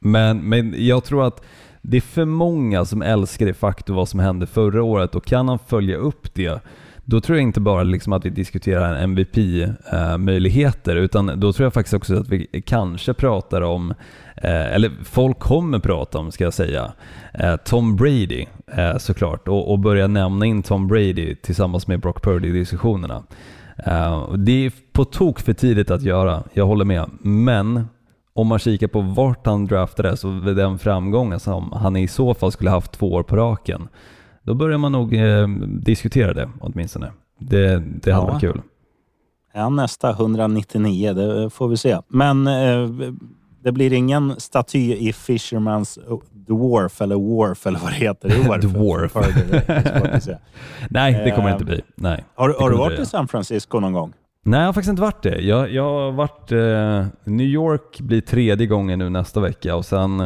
Speaker 6: Men, men jag tror att det är för många som älskar det faktum vad som hände förra året och kan han följa upp det då tror jag inte bara liksom att vi diskuterar MVP-möjligheter eh, utan då tror jag faktiskt också att vi kanske pratar om, eh, eller folk kommer prata om ska jag säga, eh, Tom Brady såklart och, börja nämna in Tom Brady tillsammans med Brock Purdy i diskussionerna. Det är på tok för tidigt att göra, jag håller med. Men om man kikar på vart han draftades och den framgången som han i så fall skulle haft två år på raken, då börjar man nog eh, diskutera det åtminstone. Det, det hade
Speaker 5: Ja.
Speaker 6: varit kul.
Speaker 5: Han nästa 199? Det får vi se. Men eh, det blir ingen staty i Fishermans Dwarf eller Wharf eller vad det heter i år.
Speaker 6: Dwarf.
Speaker 5: för. Det.
Speaker 6: Nej, det kommer det
Speaker 5: Eh,
Speaker 6: inte bli. Nej.
Speaker 5: Har, har du varit i San Francisco någon gång?
Speaker 6: Nej, jag har faktiskt inte varit det. Jag, jag har varit... Eh, New York blir tredje gången nu nästa vecka och sen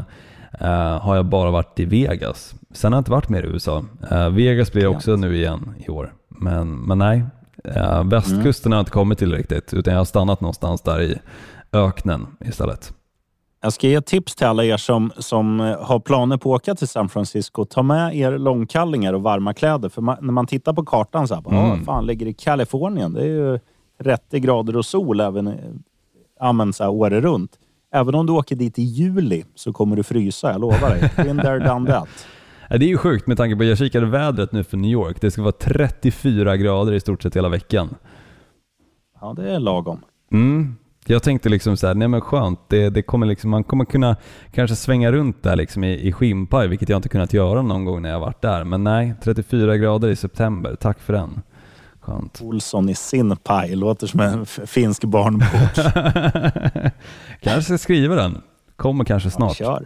Speaker 6: eh, har jag bara varit i Vegas. Sen har jag inte varit mer i USA. Eh, Vegas blir också nu igen i år. Men, men nej, eh, västkusten har jag inte kommit till riktigt utan jag har stannat någonstans där i öknen istället.
Speaker 5: Jag ska ge ett tips till alla er som, som eh, har planer på att åka till San Francisco. Ta med er långkallingar och varma kläder. För man, när man tittar på kartan så här, bara,
Speaker 6: Mm.
Speaker 5: "Ah, fan ligger i Kalifornien? Det är ju 30 grader och sol även i- ja, så här, året runt. Även om du åker dit i juli så kommer du frysa, jag lovar dig. Been there, done that.
Speaker 6: Ja, Det är ju sjukt med tanke på att jag kikade vädret nu för New York. Det ska vara 34 grader i stort sett hela veckan.
Speaker 5: Ja, det är lagom.
Speaker 6: Mm. Jag tänkte liksom så här, nej men skönt, det, det kommer liksom, man kommer kunna kanske svänga runt där liksom i, i skinnpaj, vilket jag inte kunnat göra någon gång när jag varit där. Men nej, 34 grader i september, tack för den. Skönt.
Speaker 5: Olsson i sin paj. Låter som en finsk barnbok.
Speaker 6: kanske skriva den. Kommer kanske snart.
Speaker 5: Kör.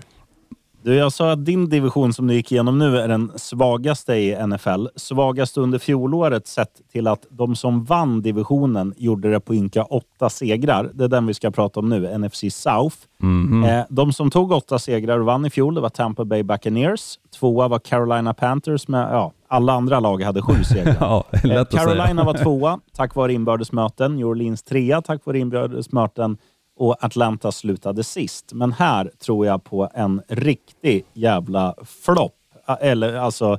Speaker 5: Du, jag sa att din division som du gick igenom nu är den svagaste i NFL. Svagaste under fjolåret sett till att de som vann divisionen gjorde det på ynka åtta segrar. Det är den vi ska prata om nu, NFC South.
Speaker 6: Mhm.
Speaker 5: Eh, de som tog åtta segrar och vann i fjol, det var Tampa Bay Buccaneers. Tvåa var Carolina Panthers med, ja, alla andra lag hade sju segrar.
Speaker 6: Ja.
Speaker 5: Carolina var tvåa tack vare inbördesmöten. New Orleans trea tack vare inbördesmöten. Och Atlanta slutade sist. Men här tror jag på en riktig jävla flopp. Eller alltså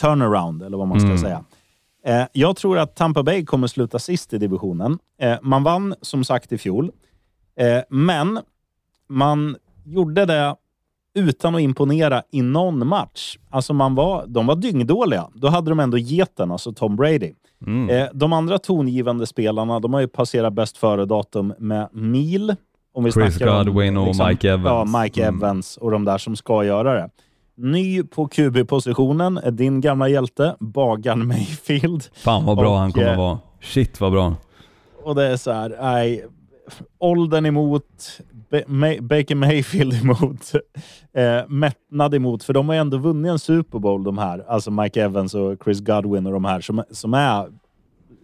Speaker 5: turnaround, eller vad man ska säga. Eh, jag tror att Tampa Bay kommer sluta sist i divisionen. Eh, man vann som sagt i fjol. Eh, men man gjorde det utan att imponera i någon match. Alltså man var, de var dyngdåliga. Då hade de ändå geten, alltså Tom Brady.
Speaker 6: Mm.
Speaker 5: Eh, de andra tongivande spelarna, de har ju passerat bäst före-datum med mil. Om vi
Speaker 6: Chris
Speaker 5: snackar om,
Speaker 6: Godwin och Mike Evans.
Speaker 5: Ja, Mike
Speaker 6: Mm.
Speaker 5: Evans och de där som ska göra det. Ny på QB-positionen är din gamla hjälte, Bagan Mayfield.
Speaker 6: Fan vad bra
Speaker 5: Och,
Speaker 6: han kommer
Speaker 5: eh,
Speaker 6: vara. Shit vad bra.
Speaker 5: Och det är så här, nej, åldern emot, May, Baker Mayfield emot, eh, mättnad emot, för de har ju ändå vunnit en Super Bowl de här, alltså Mike Evans och Chris Godwin och de här som, som är,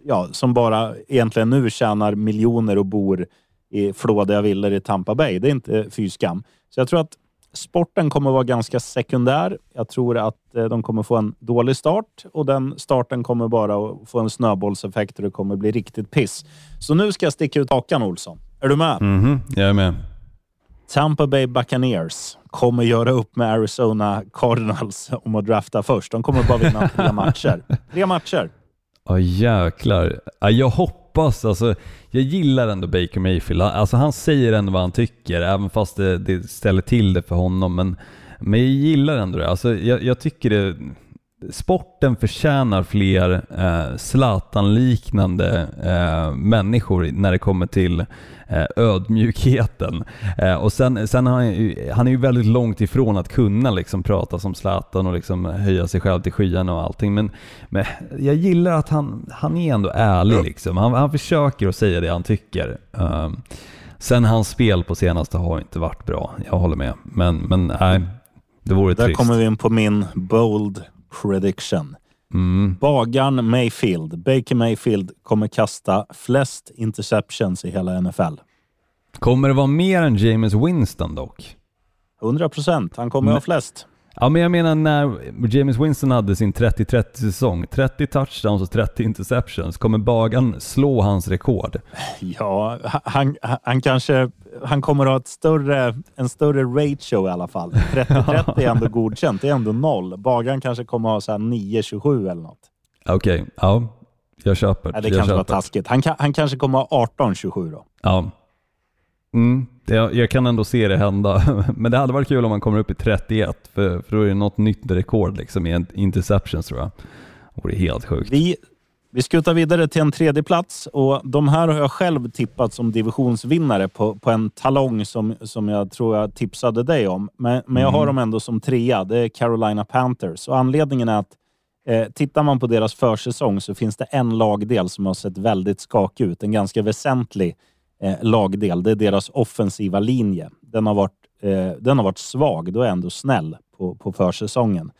Speaker 5: ja, som bara egentligen nu tjänar miljoner och bor i flådiga villor i Tampa Bay. Det är inte eh, fy skam. Så jag tror att sporten kommer vara ganska sekundär. Jag tror att eh, de kommer få en dålig start och den starten kommer bara att få en snöbollseffekt och det kommer bli riktigt piss. Så nu ska jag sticka ut hakan, Olsson. Är du med?
Speaker 6: Mhm, jag är med.
Speaker 5: Tampa Bay Buccaneers kommer göra upp med Arizona Cardinals om att drafta först. De kommer bara vinna tre matcher. Tre matcher.
Speaker 6: Ja jäklar. Ja, jag hoppas, alltså, jag gillar ändå Baker Mayfield. Alltså, han säger ändå vad han tycker, även fast det, det ställer till det för honom. Men, men jag gillar ändå det. Alltså, jag, jag tycker det, sporten förtjänar fler eh, Zlatan-liknande eh, människor när det kommer till eh, ödmjukheten. Eh, och sen, sen han, ju, han är ju väldigt långt ifrån att kunna liksom prata som Zlatan och liksom höja sig själv till skyarna och allting. Men, men jag gillar att han, han är ändå ärlig. Liksom. Han, han försöker att säga det han tycker. Um, sen hans spel på senaste har inte varit bra, jag håller med. Men, men nej, det vore
Speaker 5: Där
Speaker 6: trist.
Speaker 5: kommer vi in på min bold prediction.
Speaker 6: Mm.
Speaker 5: Bagaren Mayfield, Baker Mayfield, kommer kasta flest interceptions i hela NFL.
Speaker 6: Kommer det vara mer än James Winston dock?
Speaker 5: 100 procent. Han kommer
Speaker 6: Men-
Speaker 5: ha flest.
Speaker 6: Ja, men jag menar när James Winston hade sin 30-30 säsong, 30 touchdowns och 30 interceptions, kommer Bagan slå hans rekord?
Speaker 5: Ja, han, han kanske han kommer ha ett större, en större ratio i alla fall. 30-30 är ändå godkänt. Det är ändå noll. Bagaren kanske kommer ha så här 9-27 eller något.
Speaker 6: Okej, ja. Jag köper.
Speaker 5: Nej, det
Speaker 6: jag
Speaker 5: kanske var
Speaker 6: köper.
Speaker 5: taskigt. Han, han kanske kommer ha 18-27 då.
Speaker 6: Ja. Mm, det, jag kan ändå se det hända. Men det hade varit kul om man kommer upp i 31, för, för då är det något nytt rekord liksom, i interceptions tror jag. Det vore helt sjukt.
Speaker 5: Vi, vi skutar vidare till en tredje plats och de här har jag själv tippat som divisionsvinnare på, på en talong som, som jag tror jag tipsade dig om. Men, men jag har dem ändå som trea. Det är Carolina Panthers och anledningen är att eh, tittar man på deras försäsong så finns det en lagdel som har sett väldigt skakig ut. En ganska väsentlig eh, lagdel. Det är deras offensiva linje. Den har varit, eh, den har varit svag. Då är jag ändå snäll på, på försäsongen.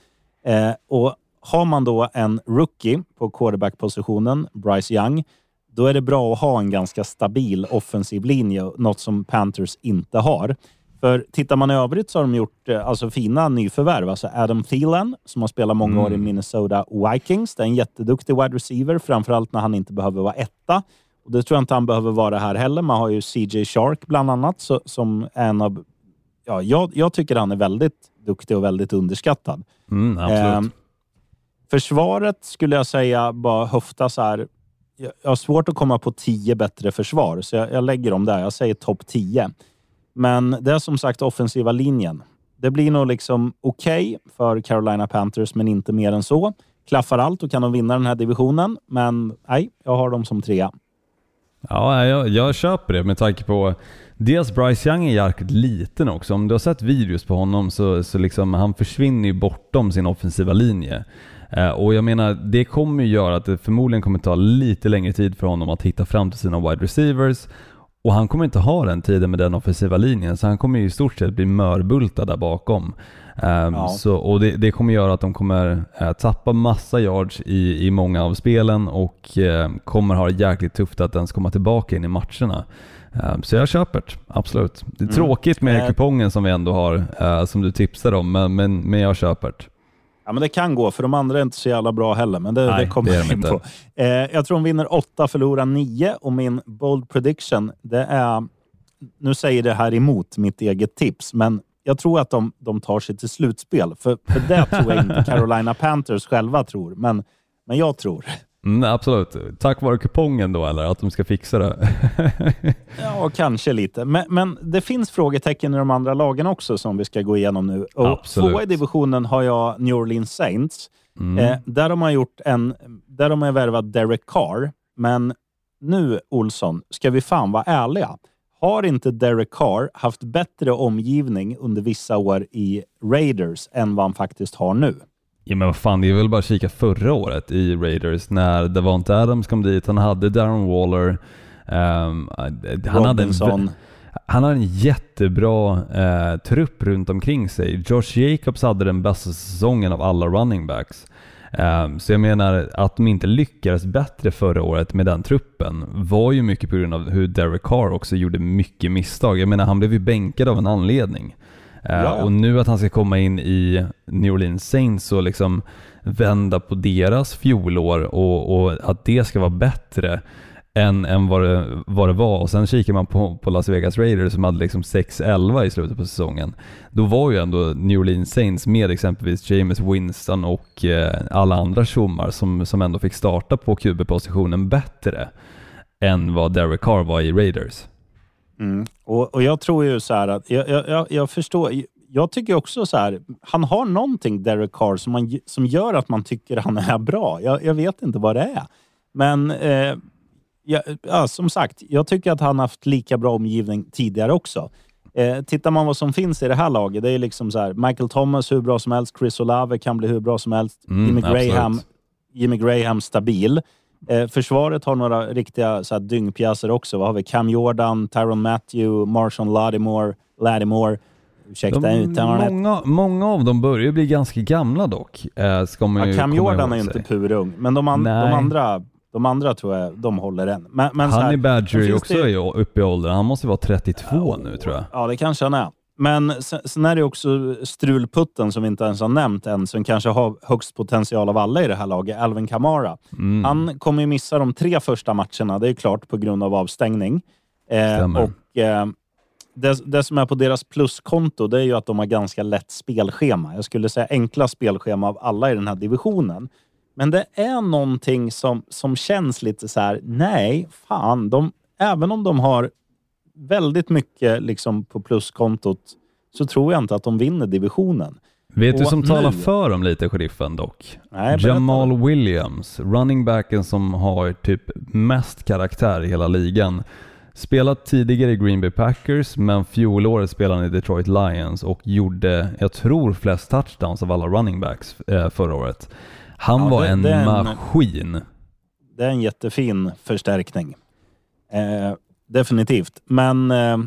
Speaker 5: Eh, och har man då en rookie på quarterback-positionen, Bryce Young, då är det bra att ha en ganska stabil offensiv linje, något som Panthers inte har. För tittar man i övrigt så har de gjort eh, alltså, fina nyförvärv. Alltså Adam Thielen, som har spelat många år i Minnesota Vikings. Det är en jätteduktig wide receiver, framförallt när han inte behöver vara etta. Och det tror jag inte han behöver vara här heller. Man har ju CJ Shark bland annat, så, som en av... Ja, jag, jag tycker han är väldigt duktig och väldigt underskattad.
Speaker 6: Mm, absolut.
Speaker 5: Ehm, försvaret skulle jag säga bara höfta så här. Jag jag har svårt att komma på tio bättre försvar, så jag, jag lägger dem där. Jag säger topp 10. Men det är som sagt offensiva linjen. Det blir nog liksom okej för Carolina Panthers, men inte mer än så. Klaffar allt och kan de vinna den här divisionen, men nej, jag har dem som trea.
Speaker 6: Ja, jag, jag köper det med tanke på dels Bryce Young är jäkligt liten också. Om du har sett videos på honom så, så liksom han försvinner ju bortom sin offensiva linje. Eh, och jag menar, det kommer ju göra att det förmodligen kommer ta lite längre tid för honom att hitta fram till sina wide receivers. Och han kommer inte ha den tiden med den offensiva linjen, så han kommer ju i stort sett bli mörbultad där bakom. Ehm,
Speaker 5: Ja.
Speaker 6: så, och det, det kommer göra att de kommer eh, tappa massa yards i, i många av spelen och eh, kommer ha det jäkligt tufft att ens komma tillbaka in i matcherna. Ehm, så jag köper det, absolut. Det är tråkigt med
Speaker 5: Eh.
Speaker 6: kupongen som vi ändå har, eh, som du tipsade om, men, men, men jag köper det.
Speaker 5: Ja, men det kan gå, för de andra är inte så jävla bra heller, men det,
Speaker 6: Nej,
Speaker 5: det kommer
Speaker 6: det de
Speaker 5: in
Speaker 6: inte.
Speaker 5: på. Eh, jag tror de vinner åtta, förlorar nio och min bold prediction, det är... Nu säger det här emot mitt eget tips, men jag tror att de, de tar sig till slutspel. För, för det tror jag inte Carolina Panthers själva tror, men, men jag tror.
Speaker 6: Mm, absolut. Tack vare kupongen då eller? Att de ska fixa det?
Speaker 5: Ja, kanske lite. Men, men det finns frågetecken i de andra lagen också som vi ska gå igenom nu. Och
Speaker 6: Absolut.
Speaker 5: Tvåa i divisionen har jag New Orleans Saints.
Speaker 6: Mm.
Speaker 5: Eh, där har man gjort en... Där har man värvat Derek Carr. Men nu, Olsson, ska vi fan vara ärliga. Har inte Derek Carr haft bättre omgivning under vissa år i Raiders än vad han faktiskt har nu?
Speaker 6: Ja men vad fan, det är väl bara att kika förra året i Raiders när Davante Adams kom dit, han hade Darren Waller, ehm, han, hade en, han hade en jättebra eh, trupp runt omkring sig. Josh Jacobs hade den bästa säsongen av alla running backs. Ehm, så jag menar att de inte lyckades bättre förra året med den truppen var ju mycket på grund av hur Derek Carr också gjorde mycket misstag. Jag menar han blev ju bänkad av en anledning. Eh,
Speaker 5: Ja.
Speaker 6: Och nu att han ska komma in i New Orleans Saints och liksom vända på deras fjolår och, och att det ska vara bättre än, än vad, det, vad det var. Och sen kikar man på, på Las Vegas Raiders som hade liksom 6-11 i slutet på säsongen. Då var ju ändå New Orleans Saints med exempelvis James Winston och eh, alla andra tjommar som, som ändå fick starta på QB-positionen bättre än vad Derek Carr var i Raiders.
Speaker 5: Mm. Och, och jag tror ju så här att jag, jag, jag, jag förstår. jag tycker också så här, han har någonting Derek Carr som, man, som gör att man tycker han är bra. Jag, jag vet inte vad det är. Men eh, ja, ja, som sagt, jag tycker att han haft lika bra omgivning tidigare också. Eh, tittar man vad som finns i det här laget, det är liksom så här, Michael Thomas hur bra som helst, Chris Olave kan bli hur bra som helst,
Speaker 6: Mm,
Speaker 5: Jimmy, Graham,
Speaker 6: absolut.
Speaker 5: Jimmy Graham stabil. Eh, försvaret har några riktiga så här, dyngpjäser också. Vad har vi? Cam Jordan, Tyron Matthew, Marshawn Lattimore, Lattimore. Ursäkta
Speaker 6: De, många, många av dem börjar bli ganska gamla dock. Eh, ska man ju
Speaker 5: Ja, Cam Jordan är ju inte purung, men de, an, de, andra, de andra tror jag de håller än. Men, men så här,
Speaker 6: Badger är
Speaker 5: finns
Speaker 6: också
Speaker 5: det-
Speaker 6: uppe i åldern. Han måste vara 32 nu tror jag.
Speaker 5: Ja, det kanske han är. Men sen, är det också strulputten som vi inte ens har nämnt än, som kanske har högst potential av alla i det här laget, Alvin Kamara.
Speaker 6: Mm.
Speaker 5: Han kommer ju missa de tre första matcherna, det är klart, på grund av avstängning. Eh, och eh, det, det som är på deras pluskonto, det är ju att de har ganska lätt spelschema. Jag skulle säga enkla spelschema av alla i den här divisionen. Men det är någonting som, som känns lite så här, nej, fan, de, även om de har väldigt mycket liksom på pluskontot så tror jag inte att de vinner divisionen.
Speaker 6: Vet du som talar
Speaker 5: nu-
Speaker 6: för dem lite, sheriffen dock?
Speaker 5: Nej.
Speaker 6: Jamal Williams, running backen som har typ mest karaktär i hela ligan. Spelat tidigare i Green Bay Packers, men fjolåret spelade han i Detroit Lions och gjorde, jag tror, flest touchdowns av alla running backs eh, förra året. Han
Speaker 5: Ja,
Speaker 6: var
Speaker 5: det-
Speaker 6: en
Speaker 5: det
Speaker 6: maskin.
Speaker 5: Det är en jättefin förstärkning. Eh, definitivt. Men eh,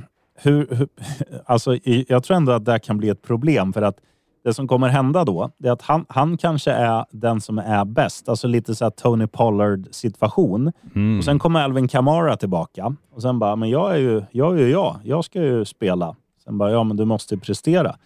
Speaker 5: hur, hur, alltså, jag tror ändå att det kan bli ett problem för att det som kommer hända då, det är att han, han kanske är den som är bäst. Alltså lite så här Tony Pollard situation.
Speaker 6: Mm.
Speaker 5: Och sen kommer Alvin Kamara tillbaka och sen bara, men jag är ju jag. Är ju jag. jag ska ju spela. Sen bara, ja men du måste prestera.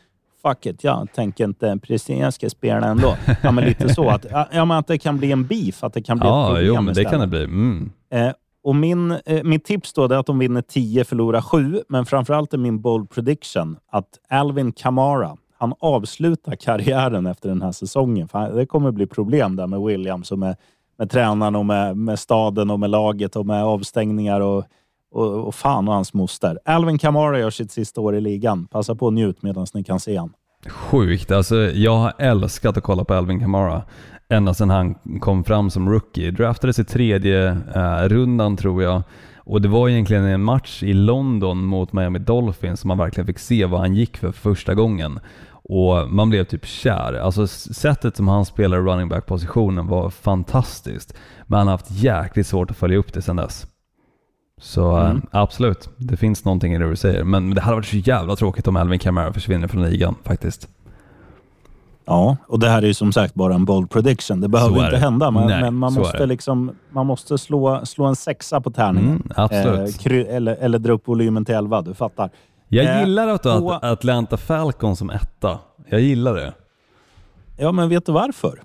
Speaker 5: Fuck it, jag tänker inte prestera, jag ska spela ändå. Ja men lite så. Att, ja, men att det kan bli en beef, att det kan bli ett
Speaker 6: Ja,
Speaker 5: problem
Speaker 6: jo, men det
Speaker 5: istället.
Speaker 6: kan det bli. Mm.
Speaker 5: Eh, och min, eh, mitt tips då är att de vinner 10, förlorar 7. Men framförallt är min bold prediction att Alvin Kamara, han avslutar karriären efter den här säsongen. För det kommer bli problem där med Williams och med, med tränaren och med, med staden och med laget och med avstängningar och, och, och fan och hans moster. Alvin Kamara gör sitt sista år i ligan. Passa på och njut medan ni kan se han.
Speaker 6: Sjukt. Alltså, jag har älskat att kolla på Alvin Kamara ända sedan han kom fram som rookie. Draftades i tredje eh, rundan tror jag. Och det var egentligen en match i London mot Miami Dolphins som man verkligen fick se vad han gick för första gången. Och man blev typ kär. Alltså sättet som han spelade running back positionen var fantastiskt. Men han har haft jäkligt svårt att följa upp det sedan dess. Så eh,
Speaker 5: Mm.
Speaker 6: absolut, det finns någonting i det du säger. Men det hade varit så jävla tråkigt om Alvin Kamara försvinner från ligan faktiskt.
Speaker 5: Ja, och det här är ju som sagt bara en bold prediction. Det behöver inte
Speaker 6: det.
Speaker 5: hända, men,
Speaker 6: Nej,
Speaker 5: men man, måste liksom, man måste slå, slå en sexa på tärningen.
Speaker 6: Mm.
Speaker 5: Eh, kry, eller, eller dra upp volymen till 11, du fattar.
Speaker 6: Jag
Speaker 5: Eh,
Speaker 6: gillar att du har Atlanta Falcon som etta. Jag gillar det.
Speaker 5: Ja, men vet du varför?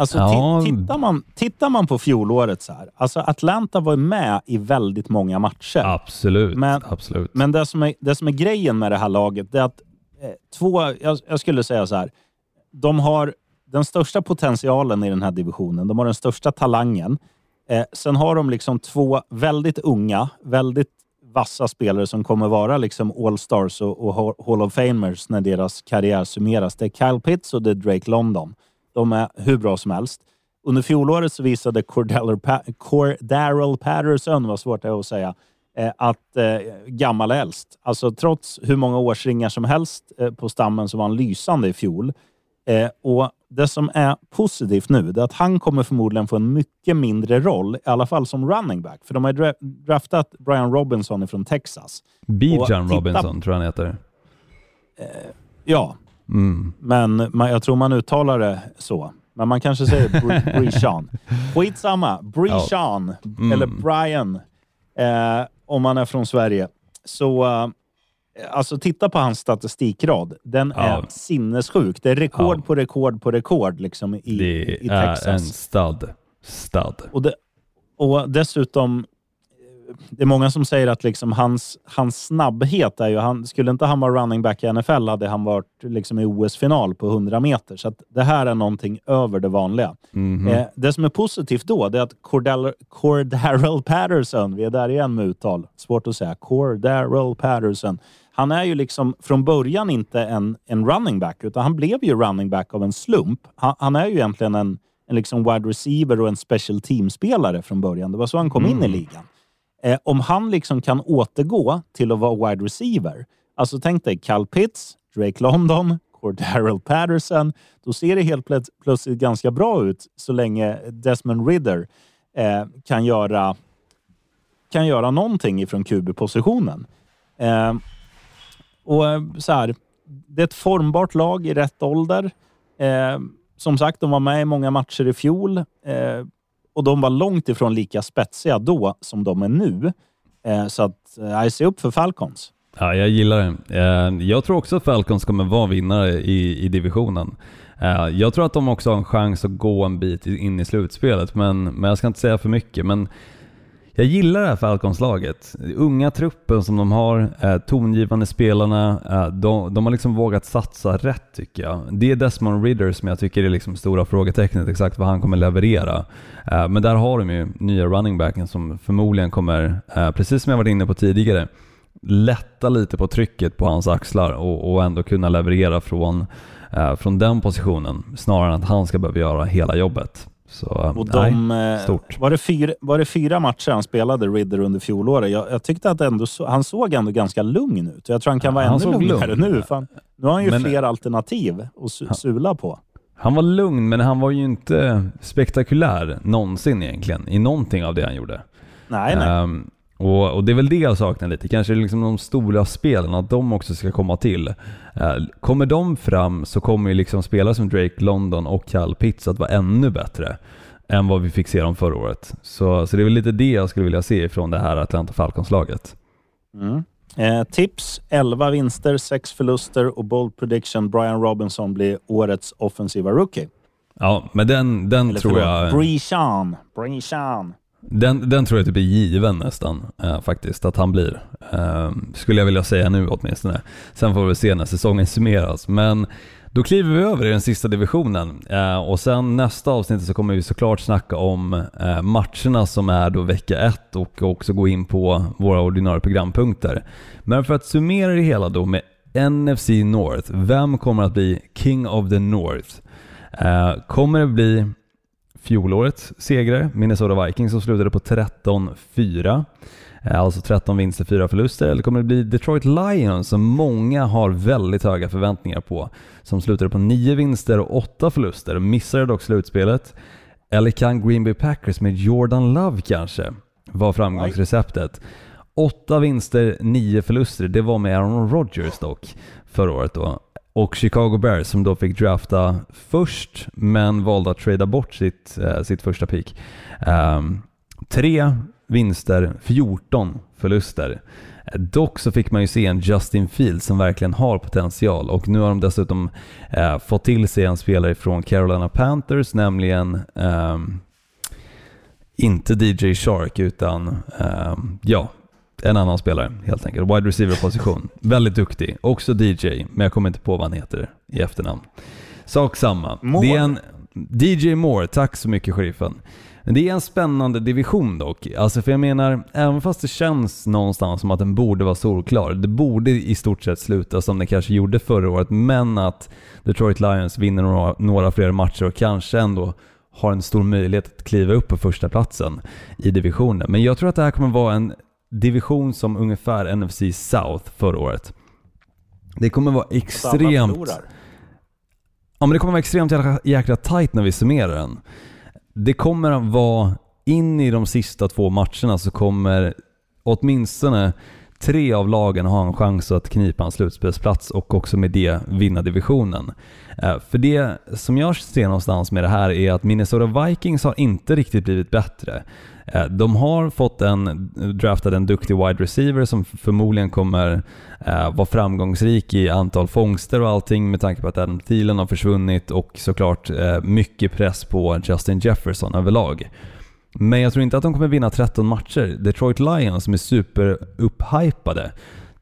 Speaker 5: Alltså,
Speaker 6: Ja.
Speaker 5: ti- tittar, man, tittar man på fjolåret så här. Alltså Atlanta var med i väldigt många matcher.
Speaker 6: Absolut.
Speaker 5: Men-
Speaker 6: absolut.
Speaker 5: Men det som, är, det som är grejen med det här laget, det är att eh, två, jag, jag skulle säga så här. De har den största potentialen i den här divisionen. De har den största talangen. Eh, sen har de liksom två väldigt unga, väldigt vassa spelare som kommer vara liksom All-Stars och, och Hall- Hall of Famers när deras karriär summeras. Det är Kyle Pitts och det är Drake London. De är hur bra som helst. Under fjolåret så visade Cordarrelle Patterson, vad svårt det är att säga, eh, att eh, gammal är äldst. Alltså trots hur många årsringar som helst eh, på stammen så var han lysande i fjol. Eh, och Det som är positivt nu är att han kommer förmodligen få en mycket mindre roll, i alla fall som running back. För de har dra- draftat Brian Robinson från Texas.
Speaker 6: Bijan Robinson tror jag han heter.
Speaker 5: Ja,
Speaker 6: Mm.
Speaker 5: men man, jag tror man uttalar det så. Men man kanske säger Br- Brishan. Skitsamma. Brishan,
Speaker 6: Mm.
Speaker 5: eller Brian, eh, om man är från Sverige. Så eh, alltså titta på hans statistikrad. Den
Speaker 6: Ja.
Speaker 5: är sinnessjuk. Det är rekord
Speaker 6: Ja.
Speaker 5: på rekord på rekord liksom, i,
Speaker 6: Det
Speaker 5: i
Speaker 6: är
Speaker 5: Texas.
Speaker 6: en stad. Stad.
Speaker 5: Och, det, och dessutom, det är många som säger att liksom hans, hans snabbhet är ju... Han, skulle inte han vara running back i NFL hade han varit liksom i OS-final på 100 meter. Så det här är någonting över det vanliga.
Speaker 6: Mhm.
Speaker 5: Eh, det som är positivt då, det är att Cordell, Cordarrelle Patterson, vi är där igen med uttal, svårt att säga, Cordarrelle Patterson, Han är ju liksom från början inte en, en running back, utan han blev ju running back av en slump. Han, han är ju egentligen en, en liksom wide receiver och en special team-spelare från början. Det var så han kom in i ligan. Eh, om han liksom kan återgå till att vara wide receiver, alltså tänk dig Cal Pitts, Drake London, Cordero Patterson, då ser det helt plöts- plötsligt ganska bra ut så länge Desmond Ridder eh, kan göra kan göra någonting ifrån QB-positionen. Eh, och eh, så här, det är ett formbart lag i rätt ålder. Eh, som sagt, de var med i många matcher i fjol eh, och de var långt ifrån lika spetsiga då som de är nu. Eh, så att eh, se upp för Falcons.
Speaker 6: Ja, jag gillar det. Eh, Jag tror också att Falcons kommer vara vinnare i, i divisionen. Eh, Jag tror att de också har en chans att gå en bit in i slutspelet, men, men jag ska inte säga för mycket. Men jag gillar det här Falcons-laget. Unga truppen som de har, eh, tongivande spelarna, eh, de, de har liksom vågat satsa rätt tycker jag. Det är Desmond Ridder som jag tycker är liksom stora frågetecknet, exakt vad han kommer leverera. Eh, men där har de ju nya running backen som förmodligen kommer, eh, precis som jag varit inne på tidigare, lätta lite på trycket på hans axlar och, och ändå kunna leverera från, eh, från den positionen snarare än att han ska behöva göra hela jobbet. Så,
Speaker 5: Och
Speaker 6: nej,
Speaker 5: de, eh,
Speaker 6: stort.
Speaker 5: var, det fyra, var det fyra matcher han spelade, Ridder, under fjolåret? Jag, jag tyckte att ändå, han såg ändå ganska lugn ut. Jag tror han kan vara
Speaker 6: Han
Speaker 5: ännu lugnare
Speaker 6: lugn.
Speaker 5: nu. Fan, nu har han ju
Speaker 6: Men-
Speaker 5: fler alternativ att su- sula på.
Speaker 6: Han var lugn, men han var ju inte spektakulär någonsin egentligen i någonting av det han gjorde.
Speaker 5: Nej, nej.
Speaker 6: Ehm, och, och det är väl det jag saknar lite. Kanske liksom de stora spelen, att de också ska komma till. Eh, kommer de fram så kommer ju liksom spelare som Drake London och Cal Pitts att vara ännu bättre än vad vi fick se dem förra året. Så, så det är väl lite det jag skulle vilja se ifrån det här Atlanta Falcons-laget.
Speaker 5: Mm. Eh, tips 11 vinster, 6 förluster och bold prediction Brian Robinson blir årets offensiva rookie.
Speaker 6: Ja, men den, den
Speaker 5: Eller
Speaker 6: tror
Speaker 5: förlåt,
Speaker 6: jag...
Speaker 5: Breeshan. Breeshan.
Speaker 6: Den, den tror jag typ är given nästan eh, faktiskt, att han blir. Eh, skulle jag vilja säga nu åtminstone. Sen får vi se när säsongen summeras. Men då kliver vi över i den sista divisionen eh, och sen nästa avsnitt så kommer vi såklart snacka om eh, matcherna som är då vecka ett och också gå in på våra ordinarie programpunkter. Men för att summera det hela då med NFC North, vem kommer att bli King of the North? Eh, kommer det bli fjolårets segrare, Minnesota Vikings som slutade på 13-4. Eh, alltså 13 vinster, 4 förluster. Eller kommer det bli Detroit Lions som många har väldigt höga förväntningar på? Som slutade på 9 vinster och 8 förluster. Missade dock slutspelet. Eller kan Green Bay Packers med Jordan Love kanske vara framgångsreceptet? 8 vinster, 9 förluster. Det var med Aaron Rodgers dock förra året då. Och Chicago Bears som då fick drafta först men valde att trada bort sitt, eh, sitt första pick. Um, tre vinster, 14 förluster. Dock så fick man ju se en Justin Fields som verkligen har potential och nu har de dessutom eh, fått till sig en spelare från Carolina Panthers, nämligen eh, inte DJ Shark utan ehm, ja, en annan spelare helt enkelt. Wide receiver-position. Väldigt duktig. Också DJ, men jag kommer inte på vad han heter i efternamn. Sak samma.
Speaker 5: Moore.
Speaker 6: Det är en DJ Moore, tack så mycket sheriffen. Men det är en spännande division dock. Alltså för jag menar, även fast det känns någonstans som att den borde vara solklar. Det borde i stort sett sluta som det kanske gjorde förra året, men att Detroit Lions vinner några, några fler matcher och kanske ändå har en stor möjlighet att kliva upp på första platsen i divisionen. Men jag tror att det här kommer vara en division som ungefär NFC South förra året. Det kommer vara extremt... Ja men det kommer vara extremt jäkla, jäkla tight när vi summerar den. Det kommer att vara in i de sista två matcherna så kommer åtminstone tre av lagen ha en chans att knipa en slutspelsplats och också med det vinna divisionen. Eh, För det som jag ser någonstans med det här är att Minnesota Vikings har inte riktigt blivit bättre. Eh, de har fått en, draftat en duktig wide receiver som förmodligen kommer eh, vara framgångsrik i antal fångster och allting med tanke på att Adam Thielen har försvunnit och såklart eh, mycket press på Justin Jefferson överlag. Men jag tror inte att de kommer vinna 13 matcher. Detroit Lions som är super-upphypade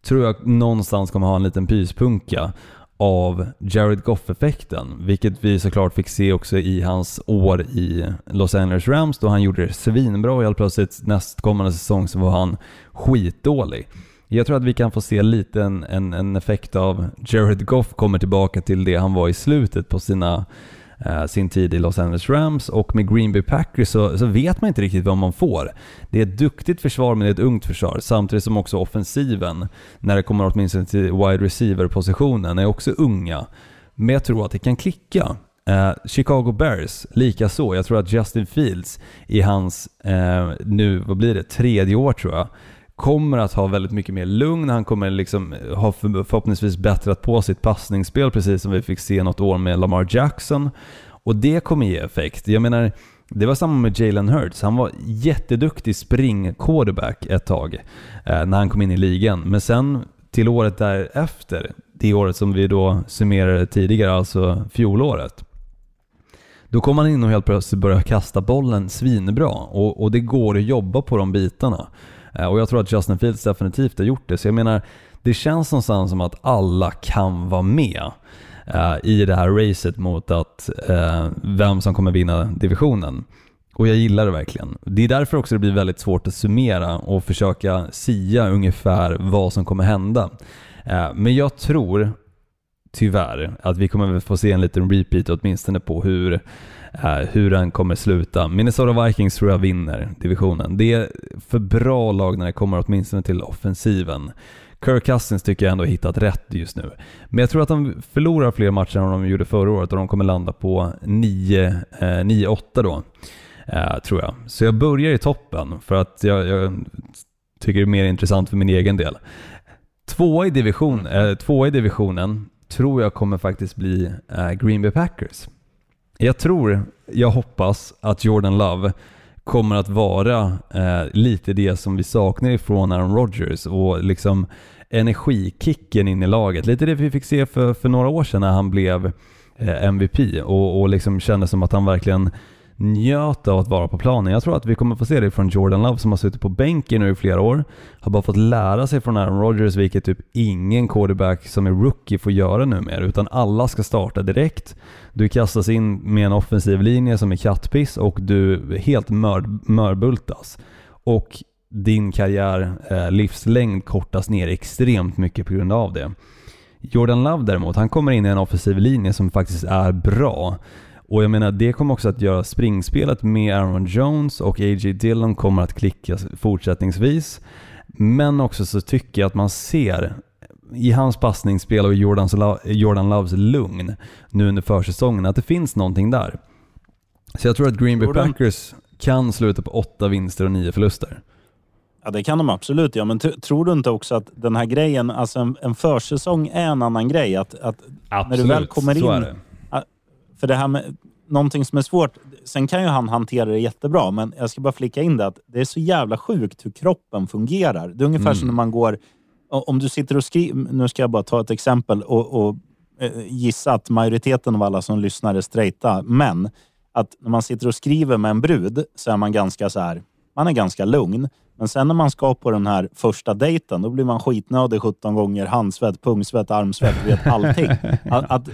Speaker 6: tror jag någonstans kommer ha en liten pyspunka av Jared Goff-effekten, vilket vi såklart fick se också i hans år i Los Angeles Rams då han gjorde det svinbra och helt plötsligt nästkommande säsong så var han skitdålig. Jag tror att vi kan få se lite en, en, en effekt av Jared Goff kommer tillbaka till det han var i slutet på sina Eh, sin tid i Los Angeles Rams och med Green Bay Packers så, så, vet man inte riktigt vad man får. Det är ett duktigt försvar men det är ett ungt försvar samtidigt som också offensiven, när det kommer åtminstone till wide receiver-positionen, är också unga. Men jag tror att det kan klicka. Eh, Chicago Bears, lika så. Jag tror att Justin Fields i hans, eh, nu, vad blir det, tredje år tror jag, kommer att ha väldigt mycket mer lugn. Han kommer liksom ha förhoppningsvis bättrat på sitt passningsspel, precis som vi fick se något år med Lamar Jackson. Och det kommer ge effekt. Jag menar, det var samma med Jalen Hurts. Han var jätteduktig spring-quarterback ett tag eh, när han kom in i ligan. Men sen till året därefter, det året som vi då summerade tidigare, alltså fjolåret, då kom han in och helt plötsligt började kasta bollen svinbra och, och det går att jobba på de bitarna. Eh, och jag tror att Justin Fields definitivt har gjort det. Så jag menar, det känns någonstans som att alla kan vara med eh, i det här racet mot att eh, vem som kommer vinna divisionen. Och jag gillar det verkligen. Det är därför också det blir väldigt svårt att summera och försöka sia ungefär vad som kommer hända. Men jag tror tyvärr att vi kommer få se en liten repeat åtminstone på hur Eh, hur den kommer sluta. Minnesota Vikings tror jag vinner divisionen. Det är för bra lag när det kommer åtminstone till offensiven. Kirk Cousins tycker jag ändå har hittat rätt just nu. Men jag tror att de förlorar fler matcher än de gjorde förra året och de kommer landa på 9-8 eh, då. Eh, tror jag. Så jag börjar i toppen för att jag, jag tycker det är mer intressant för min egen del. Tvåa i, division, eh, tvåa i divisionen tror jag kommer faktiskt bli eh, Green Bay Packers. Jag tror, jag hoppas att Jordan Love kommer att vara eh, lite det som vi saknar ifrån Aaron Rodgers och liksom energikicken in i laget. Lite det vi fick se för, för några år sedan när han blev eh, MVP och, och liksom kände som att han verkligen njöt av att vara på planen. Jag tror att vi kommer få se det från Jordan Love som har suttit på bänken nu i flera år. Har bara fått lära sig från Aaron Rodgers, vilket typ ingen quarterback som är rookie får göra numera, utan alla ska starta direkt. Du kastas in med en offensiv linje som är kattpiss och du helt mör, mörbultas. Och din karriär, eh, livslängd kortas ner extremt mycket på grund av det. Jordan Love däremot, han kommer in i en offensiv linje som faktiskt är bra. Och jag menar, det kommer också att göra springspelet med Aaron Jones och A.J. Dillon kommer att klicka fortsättningsvis. Men också så tycker jag att man ser i hans passningsspel och Jordans, Jordan Loves lugn nu under försäsongen att det finns någonting där. Så jag tror att Green Bay Packers kan sluta på åtta vinster och nio förluster.
Speaker 5: Ja, det kan de absolut. Ja. Men tror du inte också att den här grejen, alltså en, en försäsong är en annan grej? Att, att
Speaker 6: absolut,
Speaker 5: när du väl kommer in. För det här med någonting som är svårt. Sen kan ju han hantera det jättebra, men jag ska bara flika in det att det är så jävla sjukt hur kroppen fungerar. Det är ungefär mm. som när man går... Om du sitter och skriver... Nu ska jag bara ta ett exempel och, och eh, gissa att majoriteten av alla som lyssnar är straighta, men att när man sitter och skriver med en brud så är man ganska så här, man är ganska lugn. Men sen när man ska på den här första dejten, då blir man skitnödig 17 gånger. Handsvett, pungsvett, armsvett, vet allting. Att, att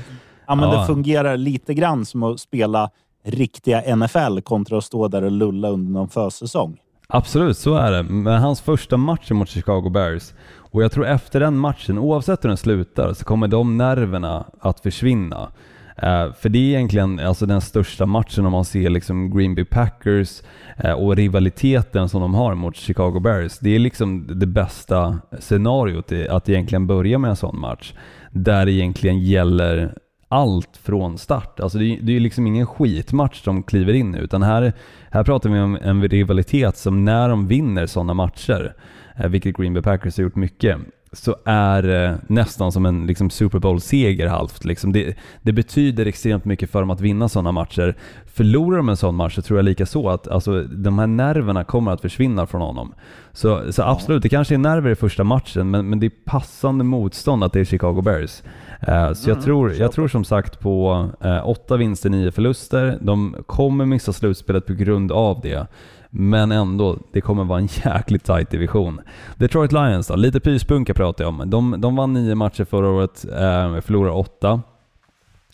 Speaker 5: Ja, men ja. Det fungerar lite grann som att spela riktiga NFL kontra att stå där och lulla under någon försäsong.
Speaker 6: Absolut, så är det. Men hans första match mot Chicago Bears och jag tror efter den matchen, oavsett hur den slutar, så kommer de nerverna att försvinna. Uh, för det är egentligen alltså den största matchen om man ser liksom Green Bay Packers uh, och rivaliteten som de har mot Chicago Bears. Det är liksom det bästa scenariot att egentligen börja med en sån match. Där det egentligen gäller allt från start. Alltså det, är, det är liksom ingen skitmatch de kliver in i, utan här, här pratar vi om en rivalitet som när de vinner sådana matcher, eh, vilket Green Bay Packers har gjort mycket, så är det nästan som en liksom Super Bowl-seger halvt. Liksom det, det, betyder extremt mycket för dem att vinna sådana matcher. Förlorar de en sån match så tror jag lika så att alltså, de här nerverna kommer att försvinna från honom. Så, så absolut, det kanske är nerver i första matchen, men, men det är passande motstånd att det är Chicago Bears. Uh, så jag, mm, tror, jag tror som sagt på uh, åtta vinster, nio förluster. De kommer missa slutspelet på grund av det. Men ändå, det kommer vara en jäkligt tight division. Detroit Lions då, lite pyspunka pratar jag om. De, de vann nio matcher förra året, eh, förlorade åtta.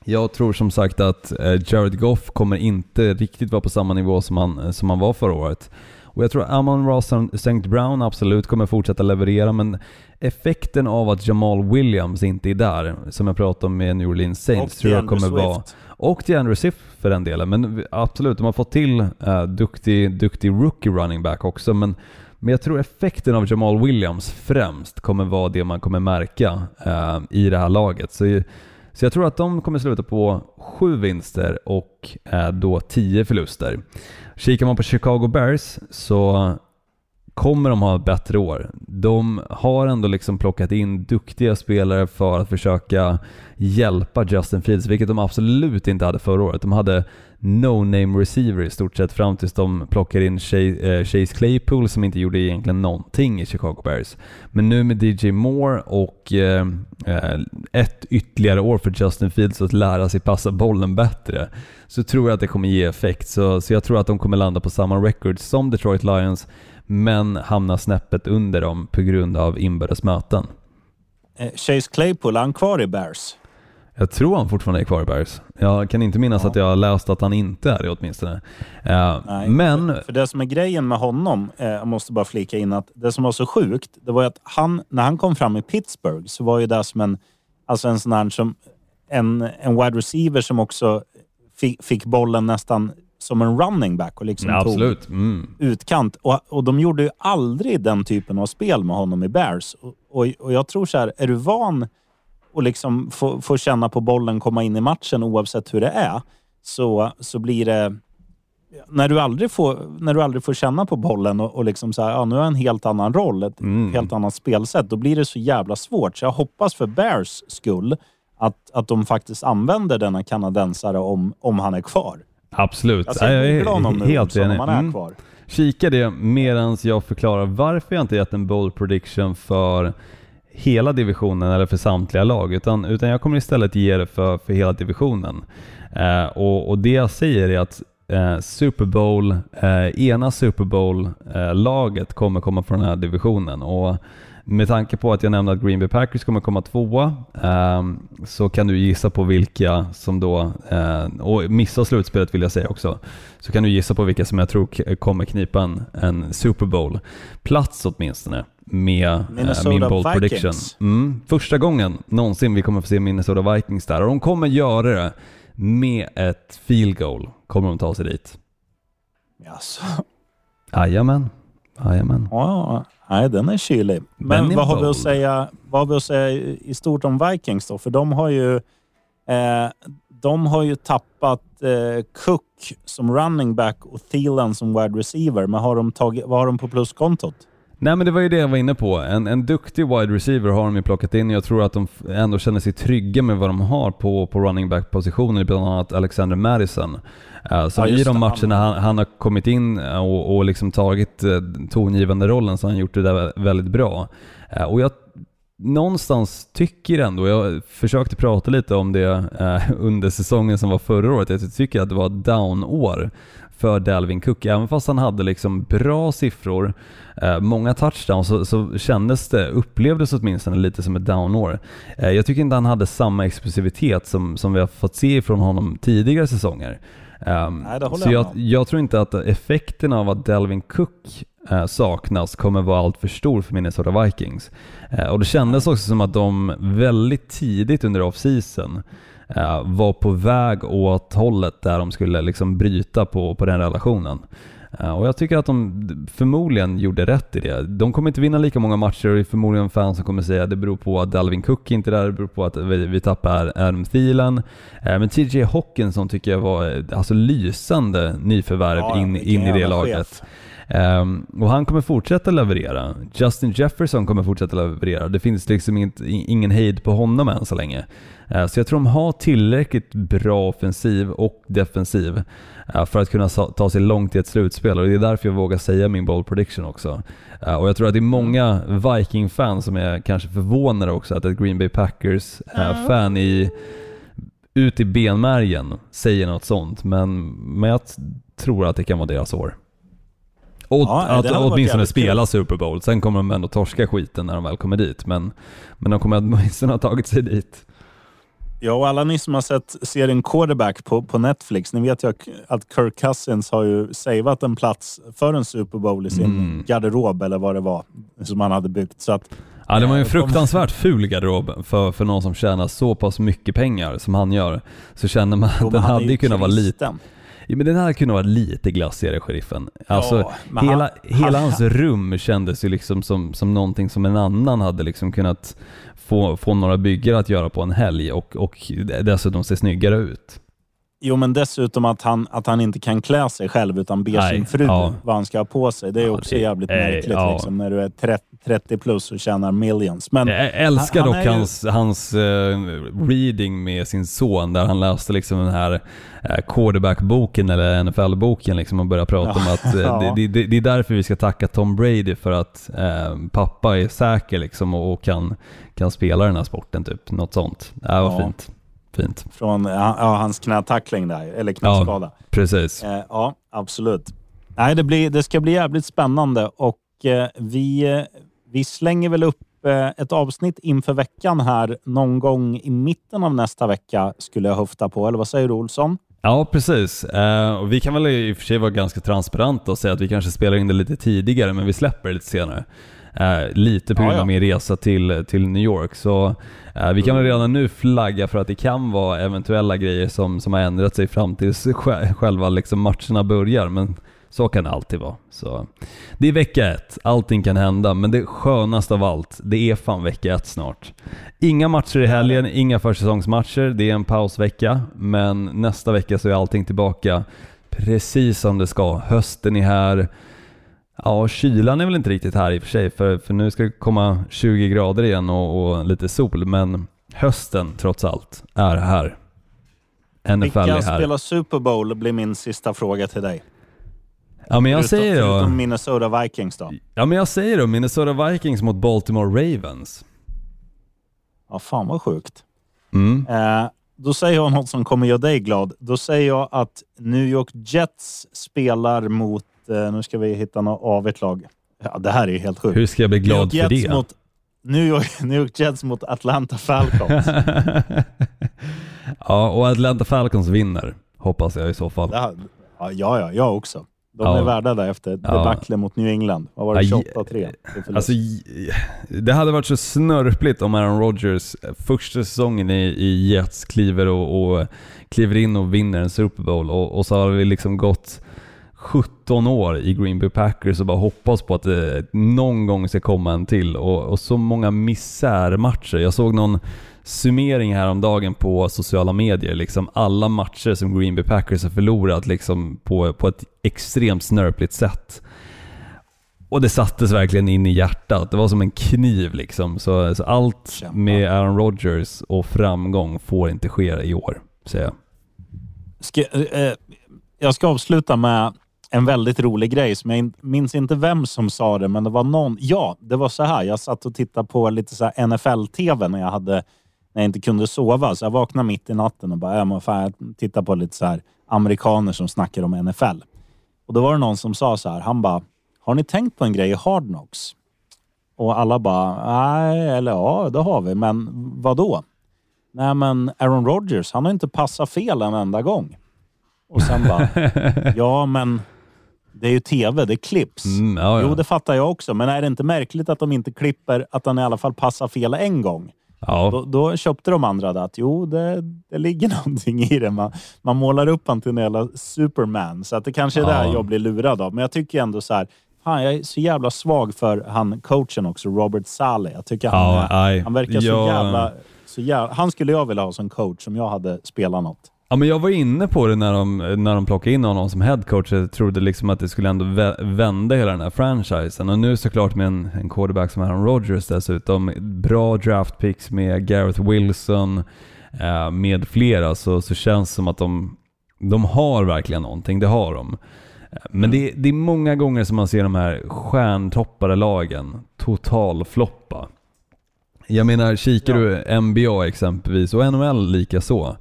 Speaker 6: Jag tror som sagt att eh, Jared Goff kommer inte riktigt vara på samma nivå som han, som han var förra året. Och jag tror Amon Ross St. Brown absolut kommer fortsätta leverera, men effekten av att Jamal Williams inte är där, som jag pratade om med New Orleans Saints,
Speaker 5: Och
Speaker 6: tror jag kommer vara... Och DeAndre Swift för den delen, men absolut, de har fått till uh, duktig, duktig rookie running back också, men men jag tror effekten av Jamal Williams främst kommer vara det man kommer märka eh, i det här laget. Så, så jag tror att de kommer sluta på sju vinster och eh, då tio förluster. Kikar man på Chicago Bears så kommer de ha ett bättre år. De har ändå liksom plockat in duktiga spelare för att försöka hjälpa Justin Fields, vilket de absolut inte hade förra året. De hade no-name receiver i stort sett fram tills de plockade in eh, Chase, Claypool som inte gjorde egentligen någonting i Chicago Bears. Men nu med DJ Moore och eh, eh, ett ytterligare år för Justin Fields att lära sig passa bollen bättre så tror jag att det kommer ge effekt. Så, så jag tror att de kommer landa på samma record som Detroit Lions men hamna snäppet under dem på grund av inbördes möten.
Speaker 5: Eh, Chase Claypool, är han kvar i Bears?
Speaker 6: Jag tror han fortfarande är kvar i Bears. Jag kan inte minnas
Speaker 5: Ja.
Speaker 6: att jag har läst att han inte är det åtminstone. Eh,
Speaker 5: Nej,
Speaker 6: men
Speaker 5: För, det som är grejen med honom, eh, jag måste bara flika in att det som var så sjukt, det var att han, när han kom fram i Pittsburgh så var ju det som en, alltså en sån här som, en, en wide receiver som också fick, fick bollen nästan som en running back och liksom
Speaker 6: ja,
Speaker 5: tog.
Speaker 6: Mm.
Speaker 5: utkant. Och, och de gjorde ju aldrig den typen av spel med honom i Bears. Och, och, och jag tror så här, är du van att liksom få, få känna på bollen, komma in i matchen oavsett hur det är, så, så blir det... När du aldrig får, när du aldrig får känna på bollen och, och liksom så här, ja, nu har jag en helt annan roll, ett
Speaker 6: Mm.
Speaker 5: helt annat spelsätt, då blir det så jävla svårt. Så jag hoppas för Bears skull att, att de faktiskt använder denna kanadensare om, om han är kvar.
Speaker 6: Absolut.
Speaker 5: Alltså, jag honom
Speaker 6: är
Speaker 5: nu
Speaker 6: helt enig.
Speaker 5: han är
Speaker 6: Mm.
Speaker 5: kvar.
Speaker 6: Kika det medan jag förklarar varför jag inte gett en bold prediction för hela divisionen eller för samtliga lag, utan, utan jag kommer istället ge det för, för hela divisionen. Eh, och, och det jag säger är att eh, Super Bowl, eh, ena Super Bowl-laget kommer komma från den här divisionen. Och med tanke på att jag nämnde att Green Bay Packers kommer komma tvåa ehm, så kan du gissa på vilka som då, eh, och missa slutspelet vill jag säga också, så kan du gissa på vilka som jag tror kommer knipa en, en Super Bowl-plats åtminstone med eh,
Speaker 5: Minnesota
Speaker 6: min bold
Speaker 5: Vikings.
Speaker 6: prediction. Mm, första gången någonsin vi kommer få se Minnesota Vikings där och de kommer göra det med ett field goal. Kommer de ta sig dit?
Speaker 5: Jaså?
Speaker 6: Jajamän. Jajamän.
Speaker 5: Ja, nej, den är kylig. Men vad har, vi att säga, vad har vi att säga i i stort om Vikings då? För de har ju, eh, de har ju tappat eh, Cook som running back och Thielen som wide receiver. Men har de tagit, vad har de på pluskontot?
Speaker 6: Nej men det var ju det jag var inne på. En, en duktig wide receiver har de ju plockat in. Jag tror att de ändå känner sig trygga med vad de har på, på running back positionen bland annat Alexander Madison. Uh, så
Speaker 5: Ja,
Speaker 6: i de matcherna han, han har kommit in eh, och, och liksom tagit uh, tongivande rollen så har han gjort det där vä- väldigt bra. Eh, och jag någonstans tycker ändå, jag försökte prata lite om det under säsongen som var förra året, att jag tycker att det var ett down-år för Dalvin Cook. Även fast han hade liksom bra siffror, eh, många touchdowns, så, så kändes det, upplevdes åtminstone lite som ett down-år. Eh, jag tycker inte han hade samma explosivitet som, som vi har fått se från honom tidigare säsonger. Um,
Speaker 5: Nej,
Speaker 6: så
Speaker 5: jag
Speaker 6: jag, tror inte att effekten av att Dalvin Cook eh, saknas kommer vara allt för stor för Minnesota Vikings. Eh, och det kändes också som att de väldigt tidigt under off-season eh, var på väg åt hållet där de skulle liksom bryta på, på den relationen. Eh, och jag tycker att de förmodligen gjorde rätt i det. De kommer inte vinna lika många matcher och det är förmodligen fans som kommer säga att det beror på att Dalvin Cook inte är där, det beror på att vi, vi tappar Adam Thielen. Eh, men TJ Hawkinson tycker jag var eh, alltså lysande nyförvärv
Speaker 5: Ja,
Speaker 6: in, in i det laget.
Speaker 5: chef.
Speaker 6: Ehm, och han kommer fortsätta leverera. Justin Jefferson kommer fortsätta leverera. Det finns liksom inget, i- ingen hejd på honom än så länge. Eh, så jag tror de har tillräckligt bra offensiv och defensiv eh, för att kunna ta sig långt i ett slutspel och det är därför jag vågar säga min bold prediction också. Eh, och jag tror att det är många Viking-fans som är kanske förvånade också att ett Green Bay Packers-fan i ut i benmärgen säger något sånt, men, men jag tror att det kan vara deras år. Och
Speaker 5: Ja,
Speaker 6: att åtminstone spela Super Bowl. Sen kommer de ändå torska skiten när de väl kommer dit, men, men de kommer åtminstone ha tagit sig dit.
Speaker 5: Ja, och alla ni som har sett serien Quarterback på, på Netflix, ni vet ju att Kirk Cousins har ju savat en plats för en Super Bowl i sin
Speaker 6: Mm.
Speaker 5: garderob, eller vad det var, som han hade byggt. Så att,
Speaker 6: Ja, det var ju en
Speaker 5: Eh,
Speaker 6: fruktansvärt ful garderob för, för någon som tjänar så pass mycket pengar som han gör. Så känner man att den hade
Speaker 5: ju
Speaker 6: kunnat vara lite... Ja, men den hade kunnat vara lite glassigare, sheriffen. Alltså,
Speaker 5: Ja,
Speaker 6: hela,
Speaker 5: han-
Speaker 6: hela
Speaker 5: han-
Speaker 6: hans rum kändes ju liksom som, som någonting som en annan hade liksom kunnat få, få några byggare att göra på en helg och, och dessutom se snyggare ut.
Speaker 5: Jo, men dessutom att han, att han inte kan klä sig själv utan ber
Speaker 6: Nej,
Speaker 5: sin fru
Speaker 6: ja.
Speaker 5: vad han ska ha på sig. Det är
Speaker 6: Ja,
Speaker 5: också
Speaker 6: det-
Speaker 5: jävligt
Speaker 6: eh,
Speaker 5: märkligt
Speaker 6: ja.
Speaker 5: liksom, när du är 30, 30 plus och tjänar millions. Men
Speaker 6: Jag älskar
Speaker 5: han-
Speaker 6: dock
Speaker 5: han ju-
Speaker 6: hans, hans eh, reading med sin son där han läste liksom den här uh, quarterback-boken eller NFL-boken liksom och började prata om att
Speaker 5: Ja.
Speaker 6: det, det, det är därför vi ska tacka Tom Brady för att eh, pappa är säker liksom och, och kan, kan spela den här sporten typ. Något sånt. Vad
Speaker 5: Ja.
Speaker 6: fint. Fint.
Speaker 5: från ja, hans knätackling där, eller knäskada.
Speaker 6: Precis.
Speaker 5: Eh, ja, absolut. Nej, det, blir, det ska bli jävligt spännande och eh, vi, vi slänger väl upp eh, ett avsnitt inför veckan här någon gång i mitten av nästa vecka skulle jag höfta på. Eller vad säger du Olsson?
Speaker 6: Ja, precis. Eh, vi kan väl i och för sig vara ganska transparenta och säga att vi kanske spelar in det lite tidigare, men vi släpper det lite senare. Eh, lite på grund av min resa till, till New York. Så eh, vi kan väl redan nu flagga för att det kan vara eventuella grejer som, som har ändrat sig fram tills sj- själva liksom matcherna börjar. Men så kan det alltid vara. Så, det är vecka ett, allting kan hända, men det skönaste av allt, det är fan vecka ett snart. Inga matcher i helgen, inga försäsongsmatcher, det är en pausvecka, men nästa vecka så är allting tillbaka precis som det ska. Hösten är här. Ja, kylan är väl inte riktigt här i och för sig, för, för nu ska det komma 20 grader igen och, och lite sol, men hösten trots allt är här. NFL
Speaker 5: Vilka
Speaker 6: är här.
Speaker 5: spelar Super Bowl blir min sista fråga till dig.
Speaker 6: Ja men jag
Speaker 5: Förutom-
Speaker 6: säger då,
Speaker 5: Förutom Minnesota Vikings då.
Speaker 6: ja, men jag säger då Minnesota Vikings mot Baltimore Ravens.
Speaker 5: Ja, fan vad sjukt.
Speaker 6: Mm.
Speaker 5: Eh, då säger jag något som kommer göra dig glad. Då säger jag att New York Jets spelar mot, nu ska vi hitta något avigt lag. Ja, det här är ju helt sjukt.
Speaker 6: Hur ska jag bli glad för det?
Speaker 5: Mot, New, York, New York Jets mot Atlanta Falcons.
Speaker 6: ja, och Atlanta Falcons vinner, hoppas jag i så fall.
Speaker 5: Ja, ja, ja, jag också. De
Speaker 6: Ja.
Speaker 5: är värda det efter
Speaker 6: Ja.
Speaker 5: debaclet mot New England. Vad var det?
Speaker 6: Aj.
Speaker 5: 28-3? Det är förlust.
Speaker 6: Alltså, det hade varit så snörpligt om Aaron Rodgers första säsongen i, i Jets kliver, och, och, kliver in och vinner en Super Bowl och, och så har vi liksom gått 17 år i Green Bay Packers och bara hoppas på att det någon gång ska komma en till och, och så många misärmatcher. Jag såg någon summering häromdagen på sociala medier, liksom alla matcher som Green Bay Packers har förlorat liksom på, på ett extremt snörpligt sätt. Och det sattes verkligen in i hjärtat. Det var som en kniv liksom. Så, så allt
Speaker 5: Kämpa.
Speaker 6: med Aaron Rodgers och framgång får inte ske i år, säger jag.
Speaker 5: Ska, eh, jag ska avsluta med en väldigt rolig grej som jag in, minns inte vem som sa det, men det var någon. Ja, det var så här. Jag satt och tittade på lite så NFL-TV när jag hade när jag inte kunde sova. Så jag vaknade mitt i natten och bara, ja, men fan, jag tittar på lite så här amerikaner som snackar om NFL. Och då var det någon som sa så här. Han bara, har ni tänkt på en grej i Hard Knocks? Och alla bara, nej, eller ja, det har vi, men vad då? Nej, men Aaron Rodgers, han har inte passat fel en enda gång. Och sen bara, ja men det är ju tv, det klipps.
Speaker 6: Mm, ja, ja.
Speaker 5: Jo, det fattar jag också, men är det inte märkligt att de inte klipper att han i alla fall passar fel en gång?
Speaker 6: Ja,
Speaker 5: Då, då köpte de andra det att jo, det, det ligger någonting i det. Man, man målar upp han till en jävla superman, så att det kanske är
Speaker 6: Ja.
Speaker 5: där jag blir lurad av. Men jag tycker ändå så här, fan, jag är så jävla svag för han coachen också, Robert Saleh. Jag tycker han, han verkar så jävla... Så jävla han skulle jag vilja ha som coach om jag hade spelat något.
Speaker 6: Ja men jag var inne på det när de, när de plockade in honom som headcoach. Jag trodde liksom att det skulle ändå vä- vända hela den här franchisen. Och nu såklart med en, en quarterback som Aaron Rodgers dessutom. Bra draft picks med Gareth Wilson eh, med flera så, så känns det som att de, de har verkligen någonting. Det har de. Men det, det är många gånger som man ser de här stjärntoppade lagen totalfloppa. Jag menar, kikar du NBA exempelvis och NHL lika så.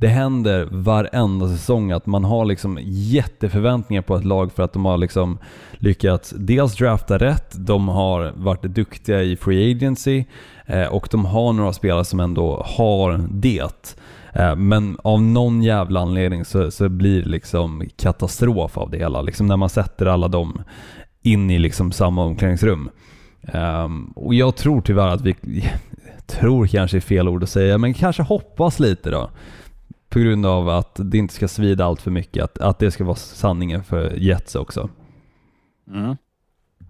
Speaker 6: Det händer varenda säsong att man har liksom jätteförväntningar på ett lag för att de har liksom lyckats dels drafta rätt, de har varit duktiga i free agency eh, och de har några spelare som ändå har det. Eh, men av någon jävla anledning så, så blir det liksom katastrof av det hela. Liksom när man sätter alla dem in i liksom samma omklädningsrum. Ehm, och jag tror tyvärr att vi, tror kanske är fel ord att säga, men kanske hoppas lite då. På grund av att det inte ska svida allt för mycket, att, att det ska vara sanningen för Jets också.
Speaker 5: Mm.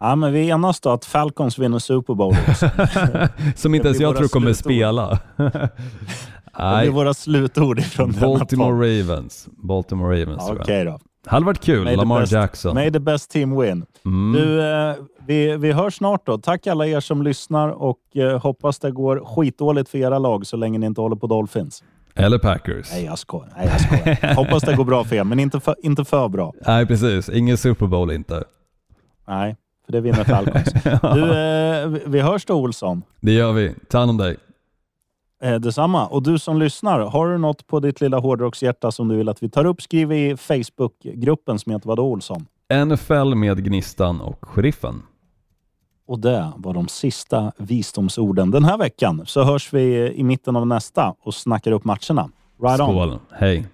Speaker 5: Ja, men vi enas då att Falcons vinner Super Bowl också.
Speaker 6: Som inte ens jag tror kommer
Speaker 5: slutord.
Speaker 6: spela.
Speaker 5: Det blir våra slutord denna podd.
Speaker 6: Baltimore Ravens. Baltimore Ravens
Speaker 5: Ja. Okej då.
Speaker 6: Hade varit kul,
Speaker 5: May
Speaker 6: Lamar
Speaker 5: best-
Speaker 6: Jackson.
Speaker 5: May the best team win.
Speaker 6: Mm.
Speaker 5: Du, eh, vi, vi hörs snart då. Tack alla er som lyssnar och eh, hoppas det går skitdåligt för era lag så länge ni inte håller på Dolphins.
Speaker 6: Eller Packers.
Speaker 5: Nej, jag skojar. Nej, jag skojar. hoppas det går bra för er, men inte för, inte för bra.
Speaker 6: Nej, precis. Ingen Super Bowl inte.
Speaker 5: Nej, för det vinner Falcons. Du, eh, vi- hörs då Olsson.
Speaker 6: Det gör vi. Ta hand om dig.
Speaker 5: Eh, detsamma. Och du som lyssnar, har du något på ditt lilla hårdrockshjärta som du vill att vi tar upp, skriv i Facebookgruppen som heter vadå Olsson?
Speaker 6: NFL med Gnistan och Sheriffen.
Speaker 5: Och det var de sista visdomsorden den här veckan. Så hörs vi i mitten av nästa och snackar upp matcherna. Right on!
Speaker 6: Skål. Hej.